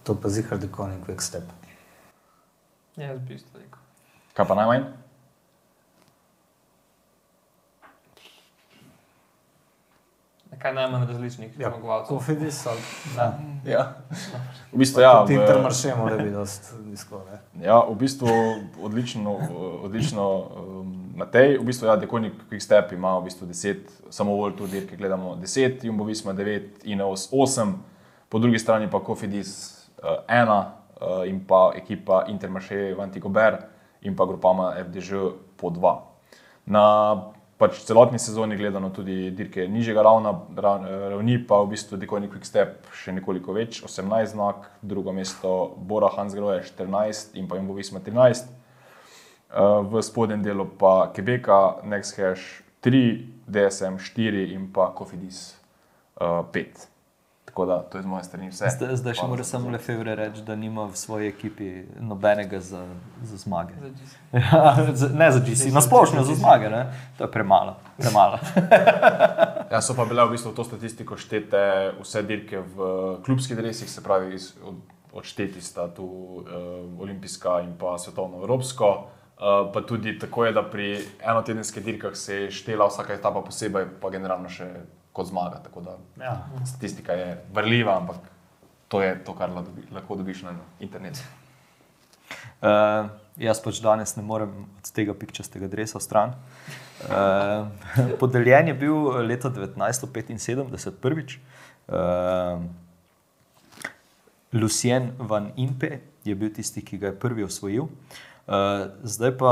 To pa zihar Dekoni quick step.
Ja, Jaz bi isto rekel.
Kaj pa najmanj?
Kaj najmanj različnih
Ja,
zmagovalcev.
Kofidis ali ne.
Ja. V bistvu, ja,
Tudi
v-
Intermarché mora biti dost nizko. ne.
Ja, v bistvu odlično, odlično um, Matej. V bistvu, ja, Dekonik Quickstep ima v bistvu 10, samo World Tour dirke gledamo 10, Jumbo Visma 9, Ineos 8, po drugi strani pa Kofidis 1 uh, uh, in pa ekipa Intermarché Vantigober in pa grupama FDŽ po 2. Na pač celotni sezoni gledano tudi dirke nižjega ravna, ra- ravni, pa v bistvu Dikoni Quick Step še nekoliko več, 18 znak, drugo mesto Bora Hansgrohe 14 in pa Jumbo Visma 13. Uh, v spodnjem delu pa Quebeca, NextHash 3, DSM 4 in pa Cofidis uh, 5. Tako da to je z moje strani vse.
Zdaj, zdaj še mora samo. Lefebvre reči, da nima v svoji ekipi nobenega za, za zmage.
Za. [LAUGHS]
Ja, za- ne za GC, na splošno za zmage, ne? to je premalo. premalo. [LAUGHS]
Ja, so pa bile v bistvu v to statistiko štete vse dirke v klubskih dresih, se pravi, iz, od, odšteti sta tu uh, olimpijska in pa svetovno evropsko. Uh, pa tudi tako je, da pri enotedenskih dirkah se je štela vsaka etapa posebej, pa generalno še kot zmaga. Tako da
Ja.
statistika je vrljiva, ampak to je to, kar lahko dobi- lahko dobiš na internetu.
Uh, jaz pač danes ne morem od tega pikčastega dresa stran. Uh, [LAUGHS] podeljen je bil leta 1975 prvič. Uh, Lucien van Impe je bil tisti, ki ga je prvi osvojil. Uh, zdaj pa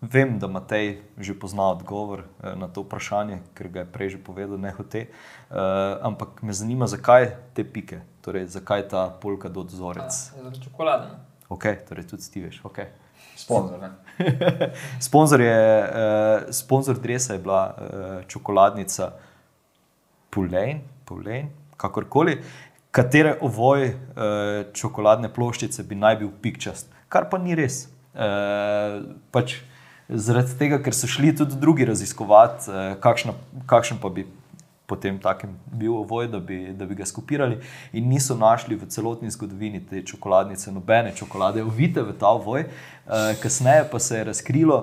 vem, da Matej že pozna odgovor uh, na to vprašanje, ker ga je prej že povedal, ne hote. Uh, ampak me zanima, zakaj te pike, torej zakaj ta polka do
Ja,
vzorec.
Zaradi čokolade.
Ok, torej tudi ti veš. Okay.
Sponzor, ne? [LAUGHS]
Sponzor, je, uh, sponzor dresa je bila uh, čokoladnica Pulejn, Pulejn, kakorkoli, katere ovoj uh, čokoladne ploščice bi naj bil pikčast, kar pa ni res. Uh, pač zaradi tega, ker so šli tudi drugi raziskovati, uh, kakšna, kakšen pa bi potem takem bil ovoj, da bi, da bi ga skopirali, in niso našli v celotni zgodovini te čokoladnice nobene čokolade, ovite v ta ovoj. Uh, kasneje pa se je razkrilo,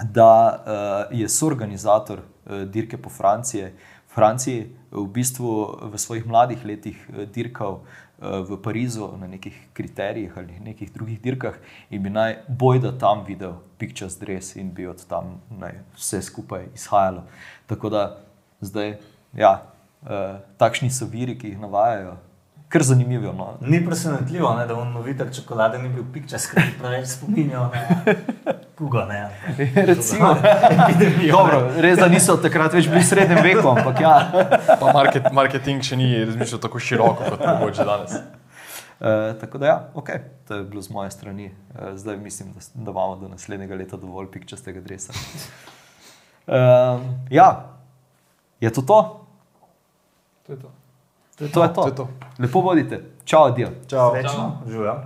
da uh, je soorganizator dirke po Franciji, Franciji v bistvu v svojih mladih letih dirkal uh, v Parizu na nekih kriterijih ali nekih drugih dirkah in bi naj bojda tam videl Pictures Dress in bi od tam naj vse skupaj izhajalo. Tako da zdaj, ja, uh, takšni so viri, ki jih navajajo. Kar zanimivo. No.
Ni presenetljivo, ne, da on novitek čokolade ni bil pikčas, ker bi preveč spominjal na [LAUGHS] kugo. Ne, [LAUGHS]
Recimo, dobro, res da niso takrat več bili v srednjem veku, ampak ja.
Pa market, marketing še ni razmišljal tako široko kot mogoče danes.
Uh, [LAUGHS] tako da, ja, ok, to je bilo z moje strani. Uh, zdaj mislim, da, da imamo do naslednjega leta dovolj pikčastega dresa. Uh, ja, je to to?
To je to.
To je to.
To je to.
Lepo bodite. Čau, adijo.
Čau.
Srečno, živjo.